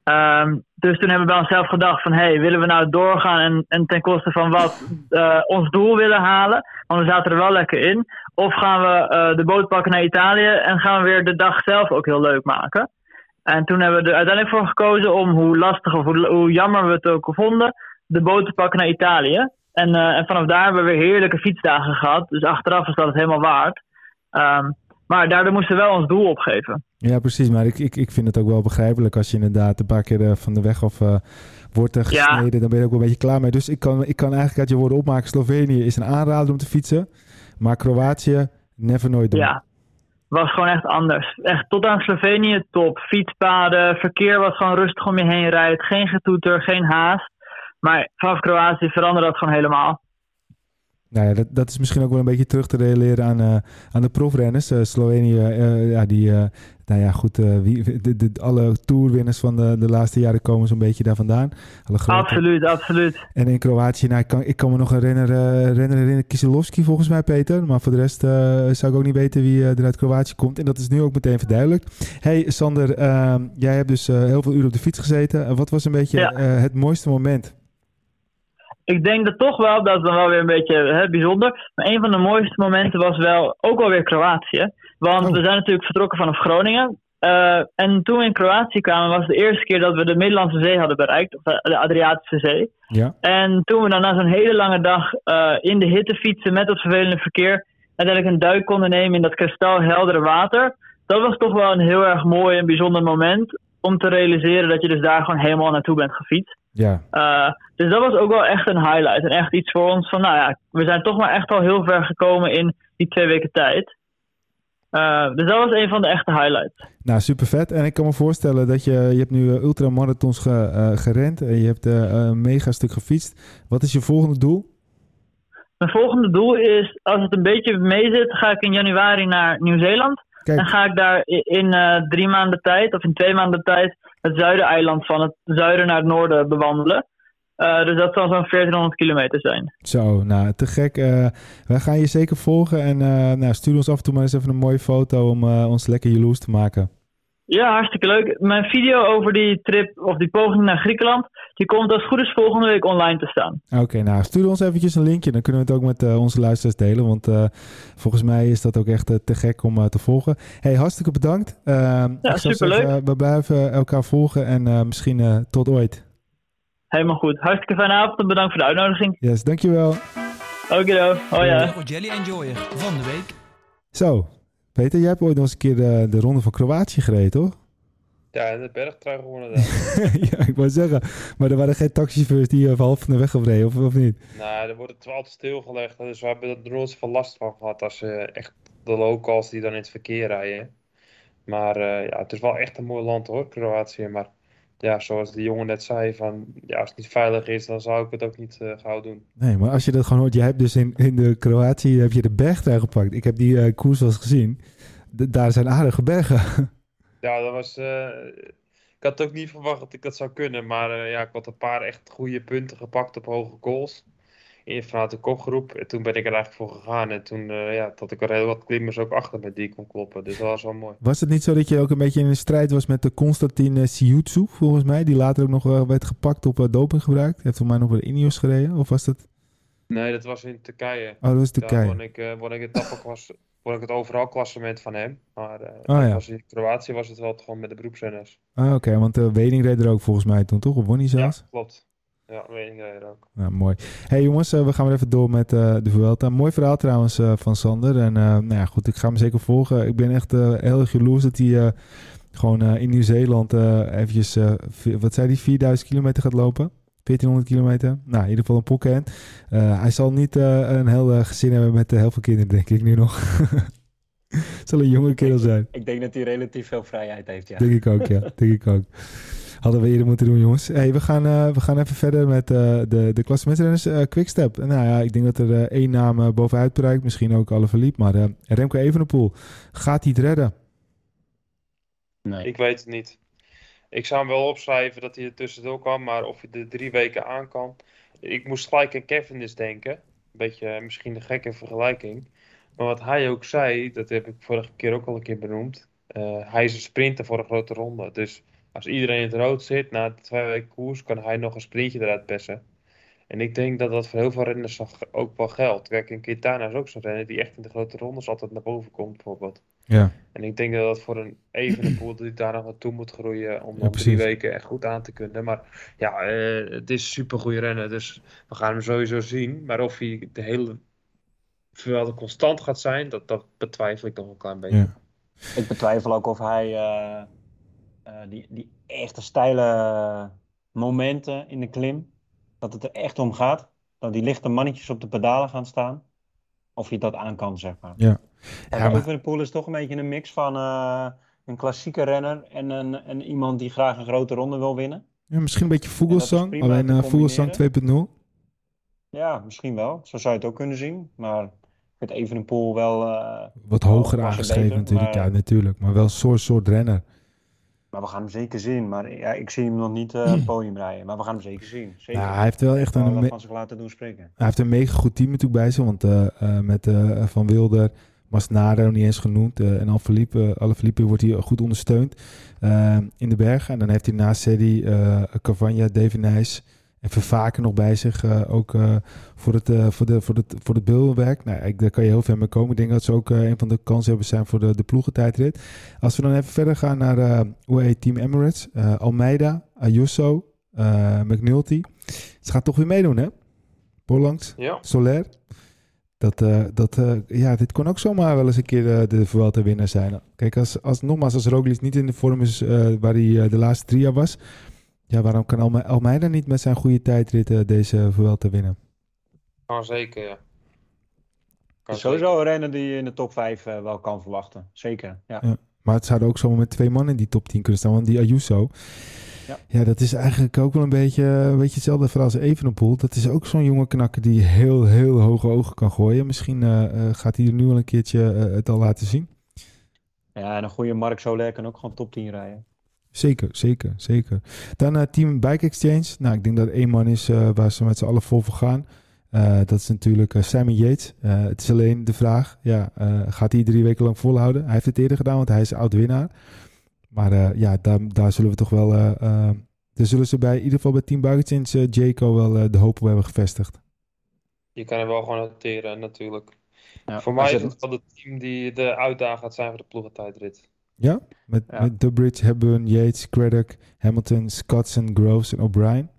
Um, dus toen hebben we bij onszelf gedacht van, hey, willen we nou doorgaan en, en ten koste van wat uh, ons doel willen halen? Want we zaten er wel lekker in. Of gaan we uh, de boot pakken naar Italië en gaan we weer de dag zelf ook heel leuk maken? En toen hebben we er uiteindelijk voor gekozen om, hoe lastig of hoe, jammer we het ook vonden, de boot te pakken naar Italië. En, uh, en vanaf daar hebben we weer heerlijke fietsdagen gehad. Dus achteraf is dat het helemaal waard. Um, maar daardoor moesten we wel ons doel opgeven.
Ja, precies. Maar ik, ik, ik vind het ook wel begrijpelijk als je inderdaad een paar keer uh, van de weg af uh, wordt uh, gesneden. Ja. Dan ben je ook wel een beetje klaar mee. Dus ik kan, ik kan eigenlijk uit je woorden opmaken: Slovenië is een aanrader om te fietsen. Maar Kroatië, never nooit doen.
Ja, was gewoon echt anders. Echt tot aan Slovenië top. Fietspaden, verkeer was gewoon rustig om je heen rijdt. Geen getoeter, geen haast. Maar vanaf Kroatië veranderde dat gewoon helemaal.
Nou ja, dat, dat is misschien ook wel een beetje terug te realiseren aan, uh, aan de profrenners. Uh, Slovenië, uh, ja, die, nou ja, goed, wie, de, de, alle tourwinners van de, de laatste jaren komen zo'n beetje daar vandaan.
Absoluut, absoluut.
En in Kroatië, nou, ik, kan, ik kan me nog een renner, renner herinneren, Kieselowski volgens mij, Peter. Maar voor de rest zou ik ook niet weten wie er uit Kroatië komt. En dat is nu ook meteen verduidelijkt. Hey Sander, ehm, jij hebt dus heel veel uren op de fiets gezeten. wat was een beetje ja. het mooiste moment?
Ik denk dat toch wel, dat is dan wel weer een beetje hè, bijzonder. Maar een van de mooiste momenten was wel ook alweer Kroatië. Want oh. we zijn natuurlijk vertrokken vanaf Groningen. Uh, en toen we in Kroatië kwamen, was het de eerste keer dat we de Middellandse Zee hadden bereikt, of de Adriatische Zee.
Ja.
En toen we dan na zo'n hele lange dag uh, in de hitte fietsen met het vervelende verkeer, uiteindelijk een duik konden nemen in dat kristalheldere water. Dat was toch wel een heel erg mooi en bijzonder moment om te realiseren dat je dus daar gewoon helemaal naartoe bent gefietst.
Ja.
Uh, dus dat was ook wel echt een highlight. En echt iets voor ons van, nou ja, we zijn toch maar echt al heel ver gekomen in die twee weken tijd. Uh, dus dat was een van de echte highlights.
Nou, super vet. En ik kan me voorstellen dat je, je hebt nu ultramarathons ge, uh, gerend en je hebt een mega stuk gefietst. Wat is je volgende doel?
Mijn volgende doel is, als het een beetje mee zit, ga ik in januari naar Nieuw-Zeeland. Dan ga ik daar in uh, drie maanden tijd, of in twee maanden tijd, het zuideneiland van het zuiden naar het noorden bewandelen. Uh, dus dat zal zo'n 1400 kilometer zijn.
Zo, nou, te gek. Uh, wij gaan je zeker volgen en nou, stuur ons af en toe maar eens even een mooie foto om ons lekker jaloers te maken.
Ja, hartstikke leuk. Mijn video over die trip of die poging naar Griekenland, die komt als het goed is volgende week online te staan.
Oké, okay, nou stuur ons eventjes een linkje, dan kunnen we het ook met uh, onze luisteraars delen, want uh, volgens mij is dat ook echt uh, te gek om te volgen. Hey, hartstikke bedankt.
ja, superleuk.
we blijven elkaar volgen en misschien tot ooit.
Helemaal goed. Hartstikke fijne avond en bedankt voor de uitnodiging.
Yes, dankjewel.
Oké, okay, hoi ja.
Jelly Enjoyer van de week.
Zo, Peter, jij hebt ooit nog eens een keer de, de ronde van Kroatië gereden, toch?
Ja, de bergtrui gewonnen
ja, ik wou zeggen. Maar er waren geen taxichauffeurs die even half van de weg gereden, of, of niet?
Nou, er wordt het altijd stilgelegd. Dus we hebben er nooit zoveel last van gehad als uh, echt de locals die dan in het verkeer rijden. Maar uh, ja, het is wel echt een mooi land hoor, Kroatië. Maar ja, zoals de jongen net zei, van, ja, als het niet veilig is, dan zou ik het ook niet uh, gauw doen.
Nee, maar als je dat gewoon hoort, je hebt dus in, in de Kroatië heb je de bergtrui gepakt. Ik heb die uh, koers wel eens gezien. Daar zijn aardige bergen.
Ja, dat was... Uh, ik had ook niet verwacht dat ik dat zou kunnen, maar ja, ik had een paar echt goede punten gepakt op hoge goals vanuit de kopgroep. En toen ben ik er eigenlijk voor gegaan. En toen uh, ja, had ik er heel wat klimmers ook achter met die ik kon kloppen. Dus dat was wel mooi.
Was het niet zo dat je ook een beetje in een strijd was met de Konstantin uh, Siutsu, volgens mij? Die later ook nog uh, werd gepakt op uh, dopinggebruik. Heeft voor mij nog de Ineos gereden? Of was dat...
Nee, dat was in Turkije.
Oh, dat was
Daar
Turkije.
won ik, eh won ik het tapperklas, won ik het overal klassement van hem. Maar eh,
Oh, ja.
was in Kroatië was het wel gewoon met de beroepsrenners.
Ah, oké, want uh, Wening reed er ook volgens mij toen, toch? Of won hij zelfs?
Ja, klopt. Ja, weet ik ook.
Nou, mooi. hey, jongens, uh, we gaan weer even door met uh, de Vuelta. Mooi verhaal trouwens uh, van Sander. En nou ja, goed, ik ga hem zeker volgen. Ik ben echt heel erg jaloers dat hij gewoon in Nieuw-Zeeland eventjes, wat zei hij, 4000 kilometer gaat lopen. 1400 kilometer. Nou, in ieder geval een pocket. hij zal niet een heel gezin hebben met heel veel kinderen, denk ik nu nog. zal een jonge kerel zijn.
Ik denk dat hij relatief veel vrijheid heeft, ja.
Denk ik ook, ja. denk ik ook. Hadden we eerder moeten doen, jongens. Hey, we, gaan, uh, we gaan even verder met uh, de, de klassementsrenners. Uh, Quickstep. Nou ja, ik denk dat er één naam bovenuit bereikt. Misschien ook alle verliep. Maar Remco Evenepoel, gaat hij het redden?
Nee. Ik weet het niet. Ik zou hem wel opschrijven dat hij er tussendoor kan. Maar of hij er drie weken aan kan. Ik moest gelijk aan Cavendish denken. Een beetje misschien een gekke vergelijking. Maar wat hij ook zei, dat heb ik vorige keer ook al een keer benoemd. hij is een sprinter voor een grote ronde. Dus als iedereen in het rood zit na de twee weken koers, kan hij nog een sprintje eruit persen. En ik denk dat dat voor heel veel renners ook wel geldt. Kijk, een Quintana is ook zo'n renner die echt in de grote rondes altijd naar boven komt, bijvoorbeeld.
Ja.
En ik denk dat dat voor een Evenepoel die daar nog naartoe moet groeien om ja, drie weken echt goed aan te kunnen. Maar ja, uh, het is een super goede renner, dus we gaan hem sowieso zien. Maar of hij de hele Vuelta constant gaat zijn, dat, dat betwijfel ik nog een klein beetje.
Ja.
Ik betwijfel ook of hij uh, die, die echte steile momenten in de klim, dat het er echt om gaat. Dat die lichte mannetjes op de pedalen gaan staan. Of je dat aan kan, zeg maar.
Ja.
Ja, maar... Is toch een beetje een mix van uh, een klassieke renner en, een, en iemand die graag een grote ronde wil winnen.
Ja, misschien een beetje Vogelsang, alleen uh, Vogelsang 2.0.
Ja, misschien wel. Zo zou je het ook kunnen zien. Maar ik vind Evenepoel wel... Uh,
Wat hoger aangeschreven natuurlijk, maar... ja, natuurlijk. Maar wel een soort, soort renner.
Maar we gaan hem zeker zien. Maar ja, ik zie hem nog niet uh, podium rijden. Maar we gaan hem zeker zien. Zeker.
Ja, hij heeft wel echt
een...
een...
van zich laten doen spreken.
Hij heeft een mega goed team natuurlijk bij zich. Want uh, uh, met Van Wilder, Masnada niet eens genoemd. en Alaphilippe, Alaphilippe wordt hier goed ondersteund in de bergen. En dan heeft hij naast Sedi, Cavagna, Devenijs en Vervaken nog bij zich. Uh, ook uh, voor, het, uh, voor, de, voor, het, voor het beeldenwerk. Nou, ik, daar kan je heel ver mee komen. Ik denk dat ze ook een van de kansen zijn voor de, de ploegentijdrit. Als we dan even verder gaan naar heet Team Emirates. Almeida, Ayuso, McNulty. Ze gaan toch weer meedoen, hè? Bollangs,
ja.
Soler. Dat, dat, ja, dit kon ook zomaar wel eens een keer de Vuelta winnaar zijn. Kijk, als, als, nogmaals, als Roglic niet in de vorm is waar hij de laatste drie jaar was... Ja, waarom kan Alme Almeida niet met zijn goede tijdrit uh, deze Vuelta winnen?
Kan zeker, ja.
Kan is sowieso een renner die je in de top 5 uh, wel kan verwachten. Zeker, ja.
ja. Maar het zouden ook zomaar met twee mannen in die top 10 kunnen staan. Want die Ayuso, ja, ja dat is eigenlijk ook wel een beetje, een beetje hetzelfde verhaal als Evenepoel. Dat is ook zo'n jonge knakker die heel, heel hoge ogen kan gooien. Misschien uh, gaat hij er nu al een keertje het al laten zien.
Ja, en een goede Mark Soler kan ook gewoon top 10 rijden.
Zeker, zeker, zeker. Dan uh, Team Bike Exchange. Nou, ik denk dat één man is uh, waar ze met z'n allen vol voor gaan. Uh, dat is natuurlijk Simon Yates. het is alleen de vraag, ja, gaat hij drie weken lang volhouden? Hij heeft het eerder gedaan, want hij is oud-winnaar. Maar ja, daar, daar zullen we toch wel... daar zullen ze bij, in ieder geval bij Team Bike Exchange, Jaco wel de hoop op hebben gevestigd.
Je kan er wel gewoon noteren, natuurlijk. Ja, voor mij is het wel het team die de uitdager gaat zijn voor de ploegentijdrit.
Ja, met, ja. met Durbridge, Hepburn, Yates, Craddock, Hamilton, Scotson, Groves en O'Brien.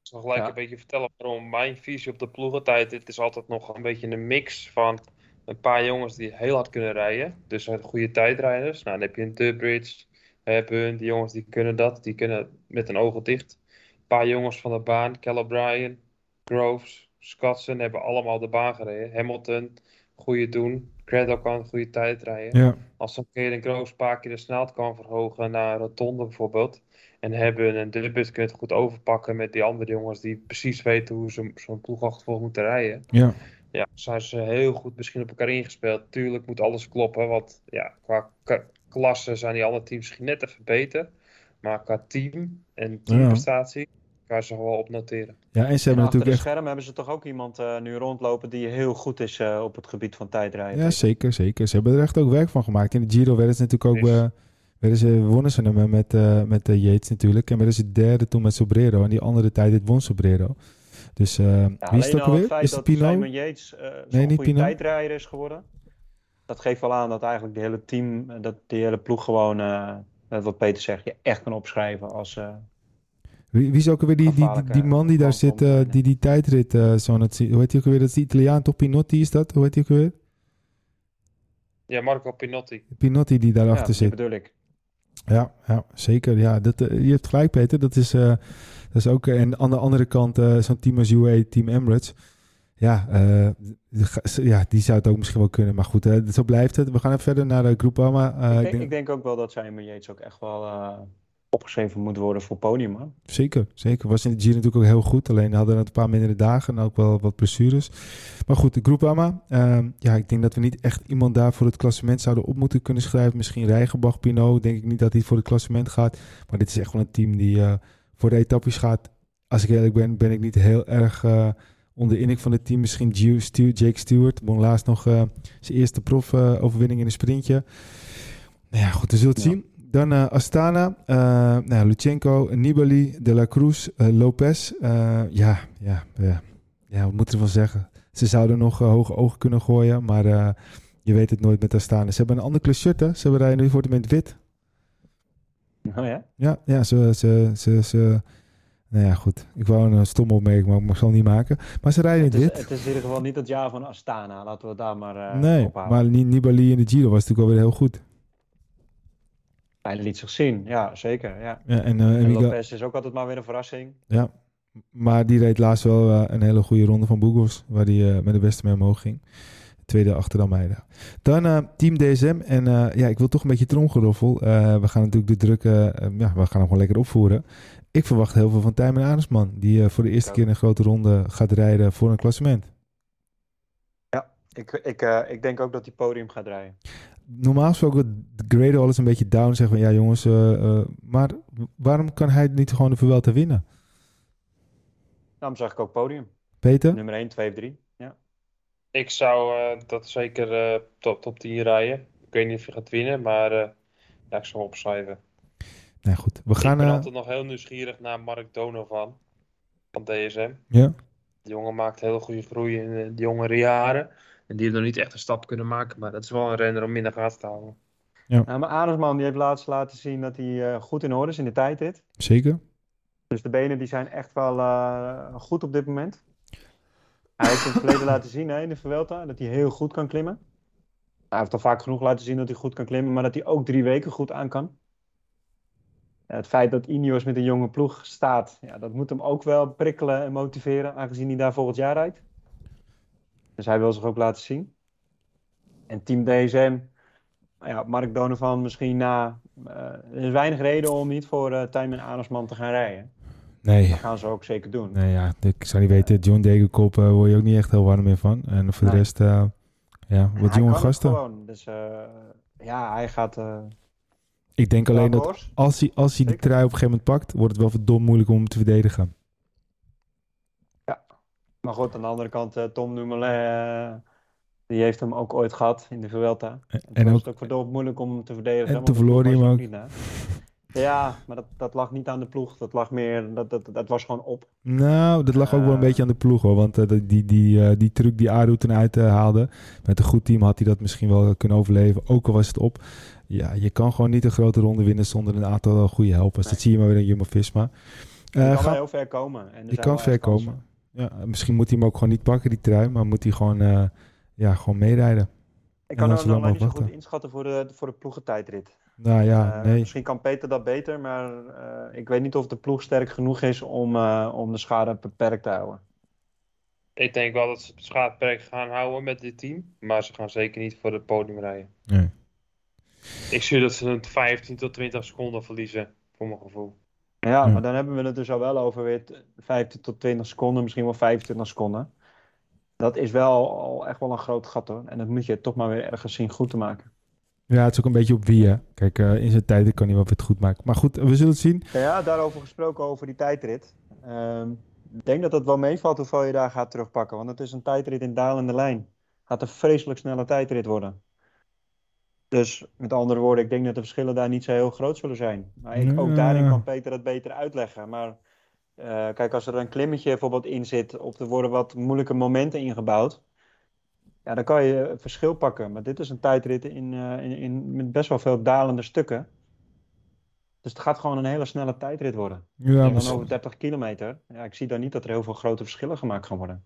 Ik zal gelijk ja. een beetje vertellen waarom mijn visie op de ploegentijd. Het is altijd nog een beetje een mix van een paar jongens die heel hard kunnen rijden. Dus goede tijdrijders. Nou, dan heb je een Durbridge, Hepburn, die jongens die kunnen dat. Die kunnen met een ogen dicht. Een paar jongens van de baan, Cal O'Brien, Groves, Scotson hebben allemaal de baan gereden. Hamilton, goede doen. Craddock kan een goede tijd rijden.
Ja.
Als Kaden Groves een paar keer de snelheid kan verhogen naar Rotonde bijvoorbeeld. En hebben en Dubbit het goed overpakken met die andere jongens die precies weten hoe ze zo'n ploegachtervolg moeten rijden.
Ja.
Ja, zijn ze heel goed misschien op elkaar ingespeeld. Tuurlijk moet alles kloppen, want ja, qua klasse zijn die andere teams misschien net even beter. Maar qua team en teamprestatie je ze wel op noteren.
Ja, en ze
en
hebben
achter
natuurlijk
de
echt...
scherm hebben ze toch ook iemand uh, nu rondlopen die heel goed is uh, op het gebied van tijdrijden.
Ja, zeker, zeker. Ze hebben er echt ook werk van gemaakt. In de Giro werden ze natuurlijk ook... Uh, werden ze, wonnen ze hem met, met Yates natuurlijk. En werden ze derde toen met Sobrero. En die andere tijd dit won Sobrero. Dus uh,
Ja,
wie is het ook
het feit
Is het?
Simon Yates eh, zo'n
Nee, niet Pinot.
tijdrijder is geworden. Dat geeft wel aan dat eigenlijk de hele team, eh, dat die hele ploeg gewoon, eh, net wat Peter zegt, je echt kan opschrijven als...
Wie, wie is ook alweer die, die, die, man die daar zit, eh, die die tijdrit eh, zo aan het zien? Hoe heet hij ook alweer? Dat is die Italiaan, toch? Pinotti is dat? Hoe heet hij ook alweer?
Ja, Marco Pinotti.
Pinotti die
ja,
daarachter
die
zit.
bedoel ik.
Ja, ja zeker. Ja, dat, eh, je hebt gelijk, Peter. Dat is, dat is ook. en aan de andere kant, zo'n team als UAE, Team Emirates. Ja, ja, die zou het ook misschien wel kunnen. Maar goed, zo blijft het. We gaan even verder naar de. Eh,
ik,
ik
denk, ik denk ook wel dat Simon Yates ook echt wel opgeschreven moet worden voor podium. Man.
Zeker, zeker. Was in de Giro natuurlijk ook heel goed. Alleen hadden het een paar mindere dagen en ook wel wat blessures. Maar goed, de Groupama. ehm ja, ik denk dat we niet echt iemand daar voor het klassement zouden op moeten kunnen schrijven. Misschien Rijgenbach, Pinot. Denk ik niet dat hij voor het klassement gaat. Maar dit is echt wel een team die eh, voor de etappes gaat. Als ik eerlijk ben, ben ik niet heel erg eh, onder de indruk van het team. Misschien Ju- Stu- Jake Stewart. Won laatst nog eh, zijn eerste prof-overwinning in een sprintje. Nou ja, goed, we zullen het
Ja.
zien. Dan Astana, eh nou, Nibali, De La Cruz, eh, Lopez. Eh, ja, ja, ja, ja, wat moeten we van zeggen? Ze zouden nog hoge ogen kunnen gooien, maar je weet het nooit met Astana. Ze hebben een ander kleur shirt, hè? Ze hebben rijden nu voor het moment wit.
Oh ja?
Ja, ja ze, ze, ze, ze... Nou ja, goed. Ik wou een stomme opmerking, maar ik zal het niet maken. Maar ze rijden in
Het
het
is,
wit.
het is in ieder geval niet het jaar van Astana. Laten we het daar maar eh
nee, maar Ni- Nibali in de Giro was natuurlijk wel weer heel goed.
Hij liet zich zien, ja, zeker. Ja.
Ja, en, ga-
Lopez is ook altijd maar weer een verrassing.
Ja, maar die reed laatst wel eh, een hele goede ronde van Burgos, waar hij eh, met de beste mee omhoog ging. Tweede achter Almeida. Dan Team DSM. En ja, ik wil toch een beetje tromgeroffel. We gaan natuurlijk de druk, ja, we gaan hem gewoon lekker opvoeren. Ik verwacht heel veel van Tijmen Arendsman, die voor de eerste keer een grote ronde gaat rijden voor een klassement.
Ik, ik, ik denk ook dat hij podium gaat rijden.
Normaal gesproken, de Grado alles een beetje down, zeggen van ja jongens, eh, eh, maar waarom kan hij niet gewoon de Vuelta winnen?
Daarom zag ik ook podium.
Peter?
Nummer 1, 2, 3. Ja.
Ik zou eh, dat zeker eh, top, top 10 rijden. Ik weet niet of je gaat winnen, maar eh, ja, ik zal hem opschrijven.
Nou goed, we gaan...
ik ben altijd nog heel nieuwsgierig naar Mark Donovan van DSM.
ja,
Die jongen maakt heel goede groei in de jongere jaren. En die heeft nog niet echt een stap kunnen maken, maar dat is wel een renner om in de gaten te houden.
Nou, maar Arendsman die heeft laatst laten zien dat hij eh, goed in orde is in de tijdrit.
zeker.
Dus de benen die zijn echt wel eh, goed op dit moment. Hij heeft in het verleden laten zien hè, in de Vuelta dat hij heel goed kan klimmen. Hij heeft al vaak genoeg laten zien dat hij goed kan klimmen, maar dat hij ook drie weken goed aan kan. Ja, het feit dat Ineos met een jonge ploeg staat, ja, dat moet hem ook wel prikkelen en motiveren, aangezien hij daar volgend jaar rijdt. Dus hij wil zich ook laten zien. En Team DSM, nou ja, Mark Donovan misschien na. eh, er is weinig reden om niet voor eh Tijmen Arendsman te gaan rijden.
Nee,
Dat gaan ze ook zeker doen.
Nee, ja, ik zou niet weten. John Degenkop uh, word je ook niet echt heel warm meer van. En voor de rest, uh, ja, wat jonge gasten.
Gewoon. Dus uh, ja, hij gaat. Uh,
ik denk alleen dat als hij, als hij die trui op een gegeven moment pakt, wordt het wel verdomd moeilijk om hem te verdedigen.
Maar goed, aan de andere kant, uh, Tom Dumoulin, uh, die heeft hem ook ooit gehad in de Vuelta. En,
En,
was
ook,
het ook verdomd moeilijk om hem te verdedigen.
En hij
was
hem ook.
niet. Ja, maar dat, dat lag niet aan de ploeg. Dat lag meer, dat, dat, dat was gewoon op.
nou, dat lag ook wel een
Eh.
beetje aan de ploeg hoor. Want uh, die, die, uh, die truc die Aru toen uithaalde, met een goed team had hij dat misschien wel kunnen overleven. Ook al was het op. Ja, je kan gewoon niet een grote ronde winnen zonder een aantal goede helpers.
Nee.
Dat zie je maar weer in Jumbo-Visma.
Je kan
ga-
wel heel ver komen. En
Je kan ver komen. Ja, misschien moet hij hem ook gewoon niet pakken, die trui. Maar moet hij gewoon, eh, ja, gewoon meerijden.
Ik kan hem nog niet zo goed inschatten voor de, voor de ploegentijdrit.
Nou ja,
Eh,
nee.
Misschien kan Peter dat beter, maar eh, ik weet niet of de ploeg sterk genoeg is om, eh, om de schade beperkt te houden.
Ik denk wel dat ze het schaatperk gaan houden met dit team. Maar ze gaan zeker niet voor het podium rijden.
nee.
Ik zie dat ze een 15 tot 20 seconden verliezen, voor mijn gevoel.
Ja, maar dan hebben we het dus al wel over weer t- 15 tot 20 seconden, misschien wel 25 seconden. Dat is wel al echt wel een groot gat hoor. En dat moet je toch maar weer ergens zien goed te maken.
Ja, het is ook een beetje op wie, hè. Kijk, eh, in zijn tijd kan hij wel weer het goed maken. Maar goed, we zullen het zien.
Ja, ja, daarover gesproken over die tijdrit. Ehm, ik denk dat het wel meevalt hoeveel je daar gaat terugpakken. Want het is een tijdrit in dalende lijn. Gaat een vreselijk snelle tijdrit worden. Dus met andere woorden, ik denk dat de verschillen daar niet zo heel groot zullen zijn. Maar ik, ook daarin kan Peter het beter uitleggen. Maar Eh, kijk, als er een klimmetje bijvoorbeeld in zit, of er worden wat moeilijke momenten ingebouwd, ja, dan kan je verschil pakken. Maar dit is een tijdrit in, eh, in, in, met best wel veel dalende stukken. Dus het gaat gewoon een hele snelle tijdrit worden.
Ja,
dan over 30 kilometer. Ja, ik zie daar niet dat er heel veel grote verschillen gemaakt gaan worden.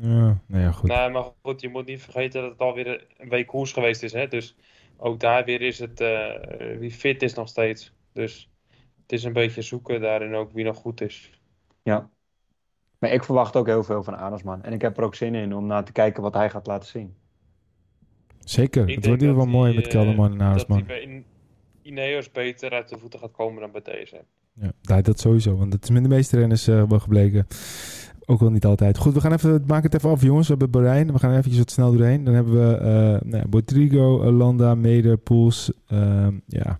ja, nou ja, goed.
Nee, maar goed, je moet niet vergeten dat het alweer een week koers geweest is. Hè? Dus ook daar weer is het eh, wie fit is nog steeds. Dus het is een beetje zoeken daarin ook wie nog goed is.
Ja. Maar ik verwacht ook heel veel van Adersman. En ik heb er ook zin in om naar te kijken wat hij gaat laten zien.
Zeker.
Ik
het wordt hier wel mooi met
eh,
Kelderman en
Dat hij bij In- Ineos beter uit de voeten gaat komen dan bij deze.
Ja, dat sowieso. Want dat is met de meeste renners eh, wel gebleken. Ook wel niet altijd. Goed, we gaan even, maak het even af, jongens. We hebben Bahrein. We gaan eventjes wat snel doorheen. Dan hebben we eh nou, eh, Landa, Meder, Poels. Ehm, ja.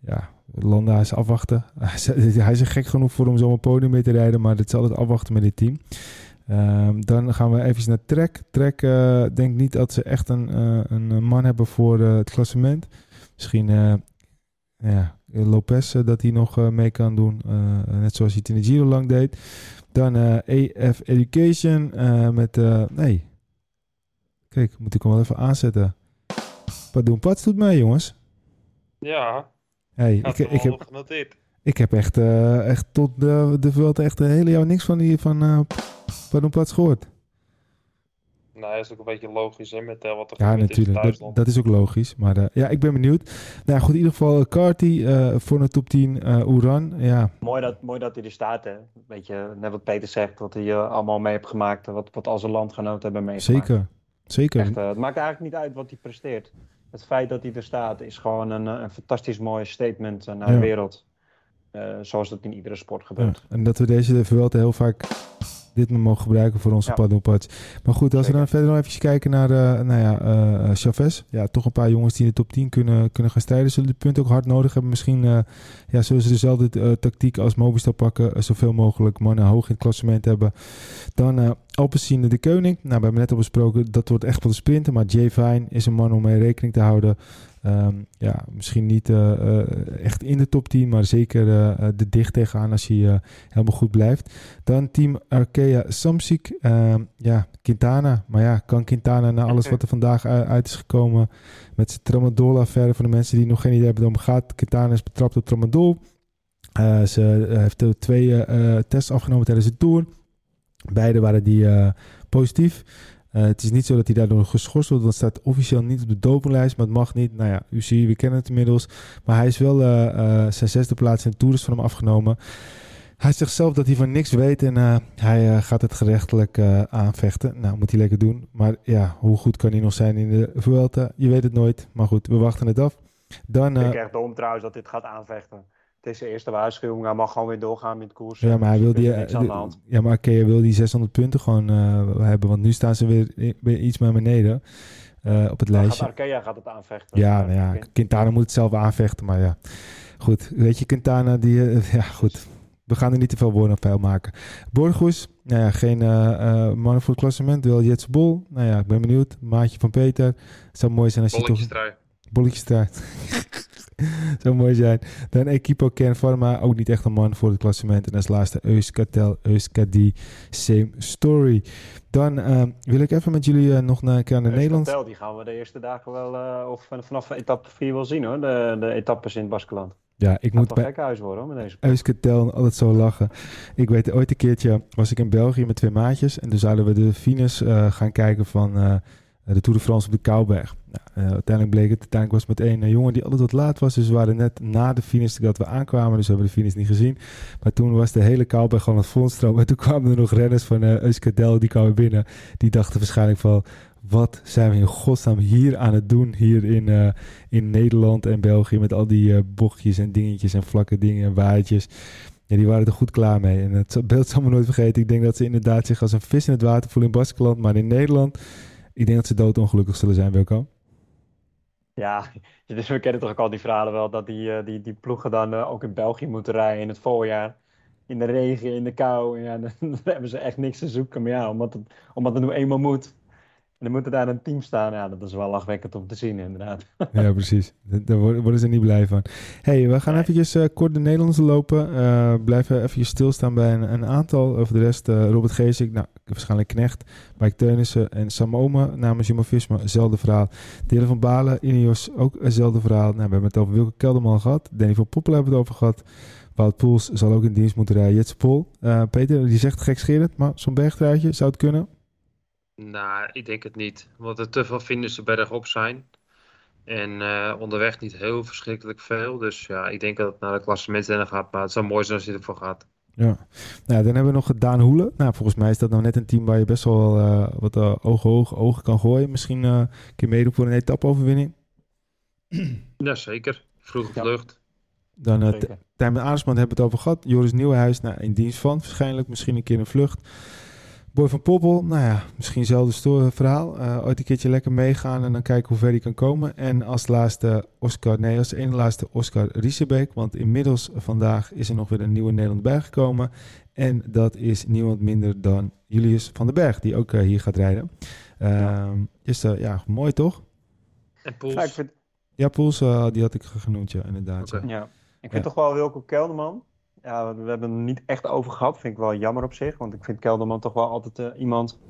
ja, Landa is afwachten. Hij is, gek genoeg voor om zo'n podium mee te rijden. Maar het is altijd afwachten met dit team. Ehm, dan gaan we even naar Trek. Trek eh denk niet dat ze echt een, een man hebben voor het klassement. Misschien ja, Lopez eh, dat hij nog eh, mee kan doen. eh, net zoals hij het in de Giro lang deed. Dan eh EF Education eh, met... eh, nee. Kijk, moet ik hem wel even aanzetten. Wat doen Pats doet mee, jongens.
Ja,
Hey, ik, ik, heb,
genoteerd.
ik heb echt, eh, echt tot de, de Vuelta echt een hele jaar niks van die van eh Pardon Pats gehoord.
Nou, dat is ook een beetje logisch hè, met eh, wat er
Ja,
gebeurd is in
natuurlijk. Dat, is ook logisch. Maar eh, ja, ik ben benieuwd. Nou goed, in ieder geval Carty eh, voor een top 10. eh Oeran, ja,
Mooi dat, mooi dat hij er staat, hè. Weet je, net wat Peter zegt, wat hij allemaal mee heeft gemaakt. Wat, wat al zijn landgenoten hebben meegemaakt.
zeker. Zeker.
Echt, eh, het maakt eigenlijk niet uit wat hij presteert. Het feit dat hij er staat is gewoon een, eh, een fantastisch mooi statement naar
Ja.
de wereld. Eh, zoals dat in iedere sport
Ja,
gebeurt.
en dat we deze Vuelta heel vaak dit mogen gebruiken voor onze
Ja.
paddelpads. Maar goed, als we dan verder nog even kijken naar eh nou ja, eh Chavez. Ja, toch een paar jongens die in de top 10 kunnen, kunnen gaan strijden. Zullen dit punt ook hard nodig hebben. Misschien eh, ja, zullen ze dezelfde tactiek als Mobistar pakken. zoveel mogelijk mannen hoog in het klassement hebben. Dan Alpecin de Koning. Nou, we hebben net al besproken, dat wordt echt wel de sprinten. Maar Jay Vine is een man om mee rekening te houden. Ehm, ja, misschien niet eh, eh, echt in de top 10, maar zeker eh, er dicht tegenaan als hij helemaal goed blijft. Dan team Arkea Samsic. Ehm, ja, Quintana. Maar ja, kan Quintana na alles wat er vandaag uit is gekomen met zijn tramadol-affaire voor de mensen die nog geen idee hebben het gaat. Quintana is betrapt op tramadol. Ze heeft twee tests afgenomen tijdens de Tour. Beide waren die positief. Eh, het is niet zo dat hij daardoor geschorst wordt, want het staat officieel niet op de dopinglijst, maar het mag niet. Nou ja, u ziet, we kennen het inmiddels. Maar hij is wel eh, eh, zijn zesde plaats in de Tour is van hem afgenomen. Hij zegt zelf dat hij van niks weet en hij gaat het gerechtelijk aanvechten. Nou, moet hij lekker doen. Maar ja, hoe goed kan hij nog zijn in de Vuelta? Je weet het nooit. Maar goed, we wachten het af. Dan,
Ik vind echt dom trouwens dat dit gaat aanvechten. Het is de eerste waarschuwing. Hij mag gewoon weer doorgaan met koers.
ja, maar hij wil die, eh,
de
ja, maar Arkea wil die 600 punten gewoon eh, hebben. Want nu staan ze weer, weer iets naar beneden eh, op het lijstje.
gaat Arkea gaat het aanvechten.
Ja,
Maar
nou ja,
ik-
Quintana moet het zelf aanvechten, maar ja. Goed, weet je, Quintana, die, ja goed. We gaan er niet te veel woorden op vuil maken. Borgus, nou ja, geen eh eh mannen voor het klassement, wel Jets Bol. Nou ja, ik ben benieuwd. Maatje van Peter. Het zou mooi zijn als je toch...
Bolletjestrui.
Bolletjes eruit. Zou mooi zijn. Dan Equipo Ken Pharma, ook niet echt een man voor het klassement. En als laatste Euskatel, Euskadi, same story. Dan eh, wil ik even met jullie eh, nog naar, naar Nederland.
Vertel, die gaan we de eerste dagen wel, eh, of van- vanaf etappe 4 wel zien hoor. De, de etappes in het Baskeland.
Ja, ik
Moet
bij,
huis worden hoor, met deze
Eusketel, altijd zo lachen. Ik weet ooit een keertje, was ik in België met twee maatjes. En toen zouden we de Venus eh, gaan kijken van de Tour de France op de Kouberg. Nou, eh, uiteindelijk bleek het, uiteindelijk was met één eh, jongen die altijd wat laat was. Dus we waren net na de Venus dat we aankwamen. Dus we hebben de Venus niet gezien. Maar toen was de hele Kouberg gewoon het volstromen. En toen kwamen er nog renners van eh Eusketel, die kwamen binnen. Die dachten waarschijnlijk van... Wat zijn we in godsnaam hier aan het doen hier in, in Nederland en België met al die bochtjes en dingetjes en vlakke dingen en waaitjes. Ja, die waren er goed klaar mee. En het beeld zal me nooit vergeten. Ik denk dat ze inderdaad zich als een vis in het water voelen in Baskeland. Maar in Nederland, ik denk dat ze doodongelukkig zullen zijn, Wilco.
Ja, dus we kennen toch ook al die verhalen wel dat die, eh, die, die ploegen dan eh, ook in België moeten rijden in het voorjaar. In de regen, in de kou. Ja, dan, hebben ze echt niks te zoeken. Maar ja, omdat het, omdat het nu eenmaal moet. En dan moet er daar een team staan. Ja, dat is wel lachwekkend om te zien, inderdaad.
Ja, precies. Daar worden ze niet blij van. hey, we gaan
Nee.
eventjes eh, kort de Nederlandse lopen. Eh, blijven even stilstaan bij een, een aantal. Over de rest, eh, Robert Geesik, nou, waarschijnlijk Knecht, Mike Teunissen en Samome namens Jumbo-Visma. Hetzelfde verhaal. Delen van Balen, Ineos, ook hetzelfde verhaal. Nou, we hebben het over Wilke Kelderman gehad. Danny van Poppel hebben we het over gehad. Wout Poels zal ook in dienst moeten rijden. Jetse Pol. Peter, die zegt gekscherend, maar zo'n bergtruitje, zou het kunnen?
Nou, ik denk het niet. Omdat er te veel finishes bergop zijn. En eh, onderweg niet heel verschrikkelijk veel. Dus ja, ik denk dat het naar de klassementsrennen gaat. Maar het zou mooi zijn als hij ervoor gaat.
Ja. Nou, dan hebben we nog Daan Hoelen. Nou, volgens mij is dat nou net een team waar je best wel eh, wat eh, ogen, ogen, ogen kan gooien. Misschien eh, een keer meedoen voor een etappe-overwinning.
Jazeker. Vroege
Ja.
vlucht.
Dan uh. Tijmen Arendsman hebben we het over gehad. Joris Nieuwenhuis, nou, in dienst van waarschijnlijk. Misschien een keer een vlucht. Boy van Poppel, nou ja, misschien hetzelfde verhaal. Eh, ooit een keertje lekker meegaan en dan kijken hoe ver hij kan komen. En als laatste Oscar, nee, als ene laatste Oscar Riesebeek. Want inmiddels vandaag is er nog weer een nieuwe Nederland bijgekomen. En dat is niemand minder dan Julius van den Berg, die ook eh, hier gaat rijden. Ehm is eh, ja, mooi toch?
En Poels.
Ja,
Ja, Poels, die had ik genoemd, ja, inderdaad. Ja.
ja. ik vind
Ja.
toch wel Wilco Kelderman. Ja, we hebben hem niet echt over gehad. Vind ik wel jammer op zich. Want ik vind Kelderman toch wel altijd eh, iemand...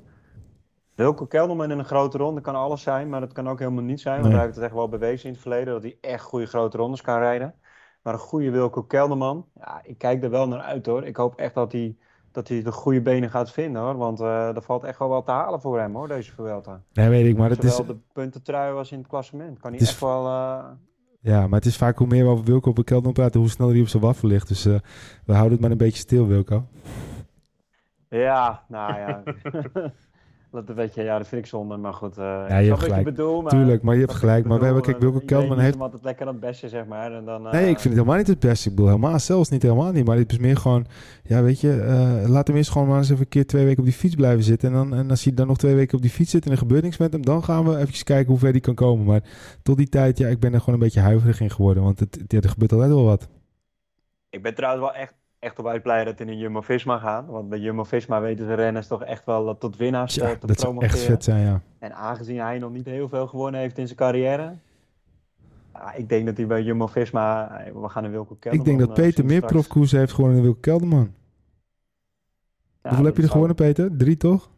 Wilco Kelderman in een grote ronde kan alles zijn. Maar dat kan ook helemaal niet zijn. Want hij heeft het echt wel bewezen in het verleden. Dat hij echt goede grote rondes kan rijden. Maar een goede Wilco Kelderman... Ja, ik kijk er wel naar uit hoor. Ik hoop echt dat hij, dat hij de goede benen gaat vinden hoor. Want eh er valt echt wel wat te halen voor hem hoor, deze Vuelta.
Nee, weet ik, maar het is,
Zowel de puntentrui als in het klassement. Kan hij
is-
echt wel... eh,
Ja, maar het is vaak hoe meer we over Wilco op een kelder praten, hoe sneller hij op zijn waffel ligt. Dus eh, we houden het maar een beetje stil, Wilco.
Ja, nou ja. dat weet je, ja, dat vind ik zonde, maar goed. eh
je
ik
hebt gelijk.
je bedoelt, maar...
Tuurlijk, maar je hebt gelijk. Maar we hebben,
bedoel,
kijk, Wilco
eh,
Kelderman heeft...
altijd lekker aan het beste, zeg maar. En dan, eh,
Nee, ik vind het helemaal niet het beste. Ik bedoel, helemaal, zelfs niet helemaal niet. Maar het is meer gewoon, ja, weet je, eh, laat hem eerst gewoon maar eens even een keer twee weken op die fiets blijven zitten. En, dan, en als hij dan nog twee weken op die fiets zit en er gebeurt niks met hem, dan gaan we even kijken hoe ver hij kan komen. Maar tot die tijd, ja, ik ben er gewoon een beetje huiverig in geworden. Want het, ja, er gebeurt altijd wel wat.
Ik ben trouwens wel echt, echt onwijs blij dat in Jumbo-Visma gaat. Want bij Jumbo-Visma weten de renners toch echt wel tot winnaars
Ja,
eh, te
dat zou
promoveren.
echt vet zijn, ja.
En aangezien hij nog niet heel veel gewonnen heeft in zijn carrière... ja, ik denk dat hij bij Jumbo-Visma... eh, We gaan een Wilco Kelderman...
Ik denk dat
eh,
Peter meer
straks.
profkoers heeft gewonnen dan Wilco Kelderman.
Ja,
Hoeveel heb je er
zou-
gewonnen, Peter? Drie, toch?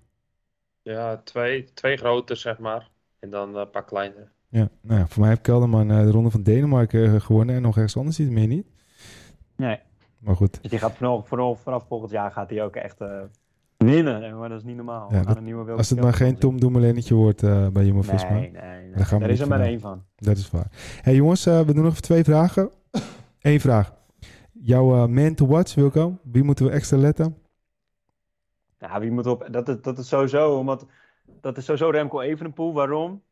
Ja, twee, twee grote, zeg maar. En dan een paar kleine.
Ja, nou ja, voor mij heeft Kelderman eh, de ronde van Denemarken gewonnen en nog ergens anders iets meer niet.
Nee.
Maar goed,
Dus die gaat vanaf, vanaf, vanaf volgend jaar gaat hij ook echt eh, winnen. En, Maar dat is niet normaal.
Ja,
nieuwe
als het maar geen Tom Dumoulinetje wordt eh, bij
zien.
Jumbo-Visma.
Nee, nee, nee.
Daar gaan we
Daar
niet
is er maar één van.
Dat is waar. hey, jongens, eh, we doen nog even twee vragen. Eén vraag. Jouw man to watch, Wilco? Wie moeten we extra letten?
Ja, wie moet op? Dat is, dat is sowieso, omdat dat is sowieso Remco Evenepoel. Waarom?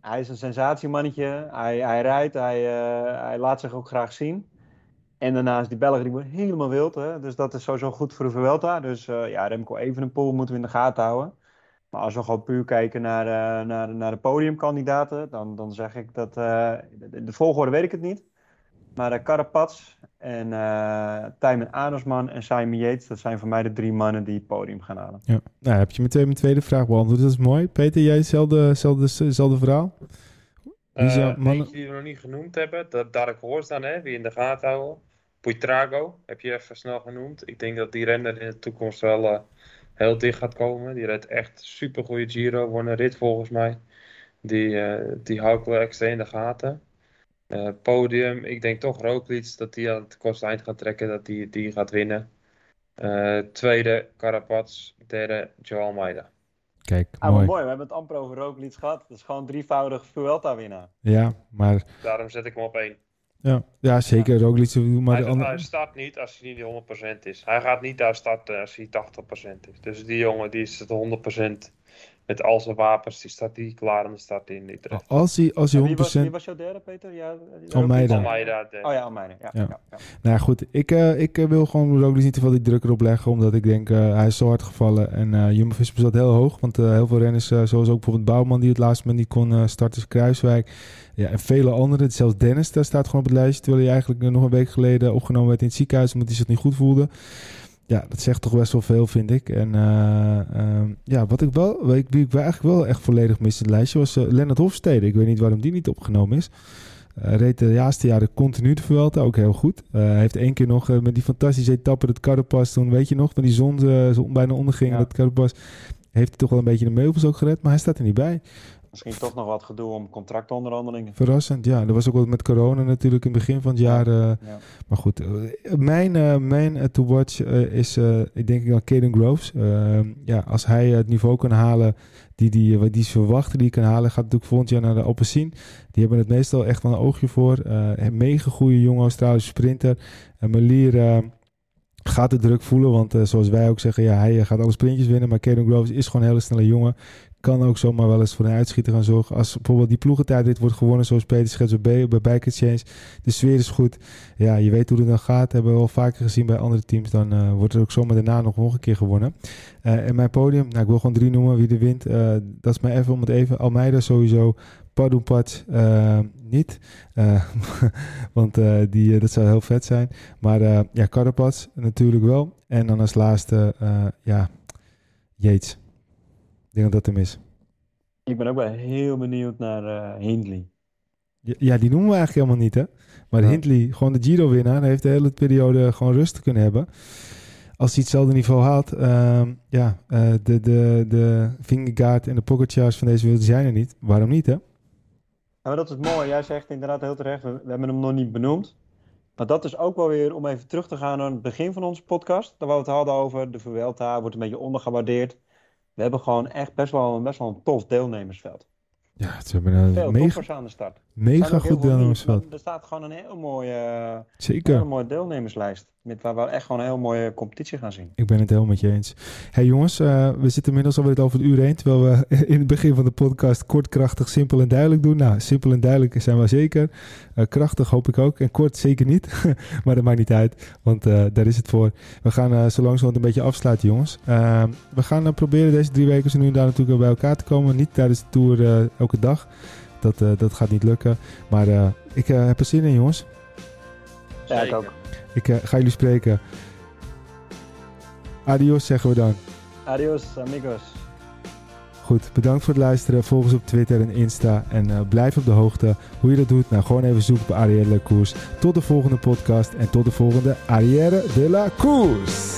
Hij is een sensatiemannetje. Hij, hij rijdt, hij, hij laat zich ook graag zien. En daarnaast die Belgen, die worden helemaal wild. Hè? Dus dat is sowieso goed voor de Vuelta. Dus eh, ja, Remco Evenepoel moeten we in de gaten houden. Maar als we gewoon puur kijken naar, eh, naar, naar de podiumkandidaten, dan, dan zeg ik dat... eh, de, de volgorde weet ik het niet. Maar de Carapaz en eh Tijmen Adersman en Simon Yates, dat zijn voor mij de drie mannen die het podium gaan halen.
Ja. Nou, heb je meteen mijn tweede vraag beantwoord. Dat is mooi. Peter, jij hetzelfde, hetzelfde, hetzelfde verhaal? Wie is jouw
Eh,
man-
eentje die we nog niet genoemd hebben, dat Dark Horse dan, hè, wie in de gaten houden. Puitrago, heb je even snel genoemd. Ik denk dat die renner in de toekomst wel eh, heel dicht gaat komen. Die redt echt super goede Giro, won een rit volgens mij. Die, eh, die hou ik wel extra in de gaten. Eh, podium, ik denk toch Roglic dat die aan het kortste eind gaat trekken, dat die, die gaat winnen. Eh, tweede Carapaz, derde Joe Almeida.
Kijk,
Ah,
mooi,
we hebben het amper over Roglic gehad. Dat is gewoon drievoudig Vuelta-winnaar.
Ja, maar
Daarom zet ik hem op één.
Ja, ja zeker. Roglic, maar
hij,
de andere...
hij start niet als hij niet 100% is. Hij gaat niet daar starten als hij 80% is. Dus die jongen die is het 100% met al zijn wapens. Die staat die klaar om te starten in Utrecht.
Als hij, als
En
hij
wie,
100%...
was, wie was jouw derde, Peter? Ja?
Almeida.
Almeida, de-
Oh ja, Almeida. Ja,
Ja.
ja. Ja,
Nou goed, ik, eh, ik eh, wil gewoon Roglic niet te veel die druk erop leggen, omdat ik denk, eh, hij is zo hard gevallen en eh Jumbo-Visma zat heel hoog, want eh, heel veel renners, eh, zoals ook bijvoorbeeld Bouwman die het laatste moment niet kon eh, starten, is Kruiswijk, ja, en vele anderen, zelfs Dennis, daar staat gewoon op het lijstje, terwijl hij eigenlijk nog een week geleden opgenomen werd in het ziekenhuis, omdat hij zich niet goed voelde. Ja, dat zegt toch best wel veel, vind ik. En eh, ehm, ja, wat ik wel, wie ik, ik eigenlijk wel echt volledig mis in het lijstje was uh, Lennart Hofstede. Ik weet niet waarom die niet opgenomen is. Hij reed de laatste jaren continu de Vuelta, ook heel goed. Hij heeft één keer nog met die fantastische etappe, het Carapaz, toen weet je nog, van die zon, zon bijna onderging, ja. dat Carapaz, heeft hij toch wel een beetje de meubels ook gered, maar hij staat er niet bij.
Misschien toch nog wat gedoe om contractonderhandelingen.
Verrassend, ja. Er was ook wat met corona natuurlijk in het begin van het jaar. Uh, ja. Maar goed, uh, mijn, uh, mijn to watch is, ik denk dan Caden Groves. Ehm, ja, als hij het niveau kan halen die, die, die, die ze verwachten die kan halen, gaat natuurlijk volgend jaar naar de Open zien. Die hebben het meestal echt wel een oogje voor. een mega goede jonge Australische sprinter. En Melier gaat de druk voelen. Want zoals wij ook zeggen, ja, hij gaat alle sprintjes winnen. Maar Caden Groves is gewoon een hele snelle jongen kan ook zomaar wel eens voor een uitschieter gaan zorgen. Als bijvoorbeeld die ploegentijdrit wordt gewonnen, zoals Peter schetst bij Bike Exchange. De sfeer is goed. Ja, je weet hoe het dan gaat. Hebben we al vaker gezien bij andere teams. Dan uh, wordt er ook zomaar daarna nog, een keer gewonnen. Uh, en mijn podium, nou, ik wil gewoon drie noemen wie er wint. Uh, dat is maar even om het even. Almeida sowieso. Padupat niet. want die, dat zou heel vet zijn. Maar ja, Carapaz natuurlijk wel. En dan als laatste, ja, Yates denk dat dat hem is.
Ik ben ook wel heel benieuwd naar uh, Hindley.
Ja, die noemen we eigenlijk helemaal niet, hè? Maar ja. Hindley, gewoon de Giro-winnaar, heeft de hele periode gewoon rust kunnen hebben. Als hij hetzelfde niveau haalt, uh, ja, uh, de, de, de Vingegaard en de Pogačars van deze wereld zijn er niet. Waarom niet, hè? Ja,
maar dat is mooi. Jij zegt inderdaad heel terecht, we, we hebben hem nog niet benoemd. Maar dat is ook wel weer om even terug te gaan naar het begin van onze podcast. Daar we het hadden over de Vuelta, wordt een beetje ondergewaardeerd we hebben gewoon echt best wel, best wel een tof deelnemersveld.
Ja, ze hebben een
Veel
mega,
aan de start.
Mega goed deelnemersveld.
Er staat gewoon een heel mooie,
Zeker.
Hele mooie deelnemerslijst. Met waar we echt gewoon een heel mooie competitie gaan zien.
Ik ben het helemaal met je eens. Hey jongens, uh, we zitten inmiddels alweer over het uur heen. Terwijl we in het begin van de podcast kort, krachtig, simpel en duidelijk doen. Nou, simpel en duidelijk zijn we zeker. Uh, krachtig hoop ik ook. En kort zeker niet. maar dat maakt niet uit. Want uh, daar is het voor. We gaan zo langzamerhand een beetje afsluiten jongens. we gaan proberen deze drie weken zo nu en daar natuurlijk bij elkaar te komen. Niet tijdens de tour elke dag. Dat, dat gaat niet lukken. Maar ik heb er zin in jongens.
Ja, ik ook.
Ik uh, ga jullie spreken. Adios zeggen we dan.
Adios, amigos.
Goed, bedankt voor het luisteren. Volg ons op Twitter en Insta. En uh, blijf op de hoogte hoe je dat doet. Nou, gewoon even zoeken op Arrière de la. Tot de volgende podcast en tot de volgende Arrière de la Koers.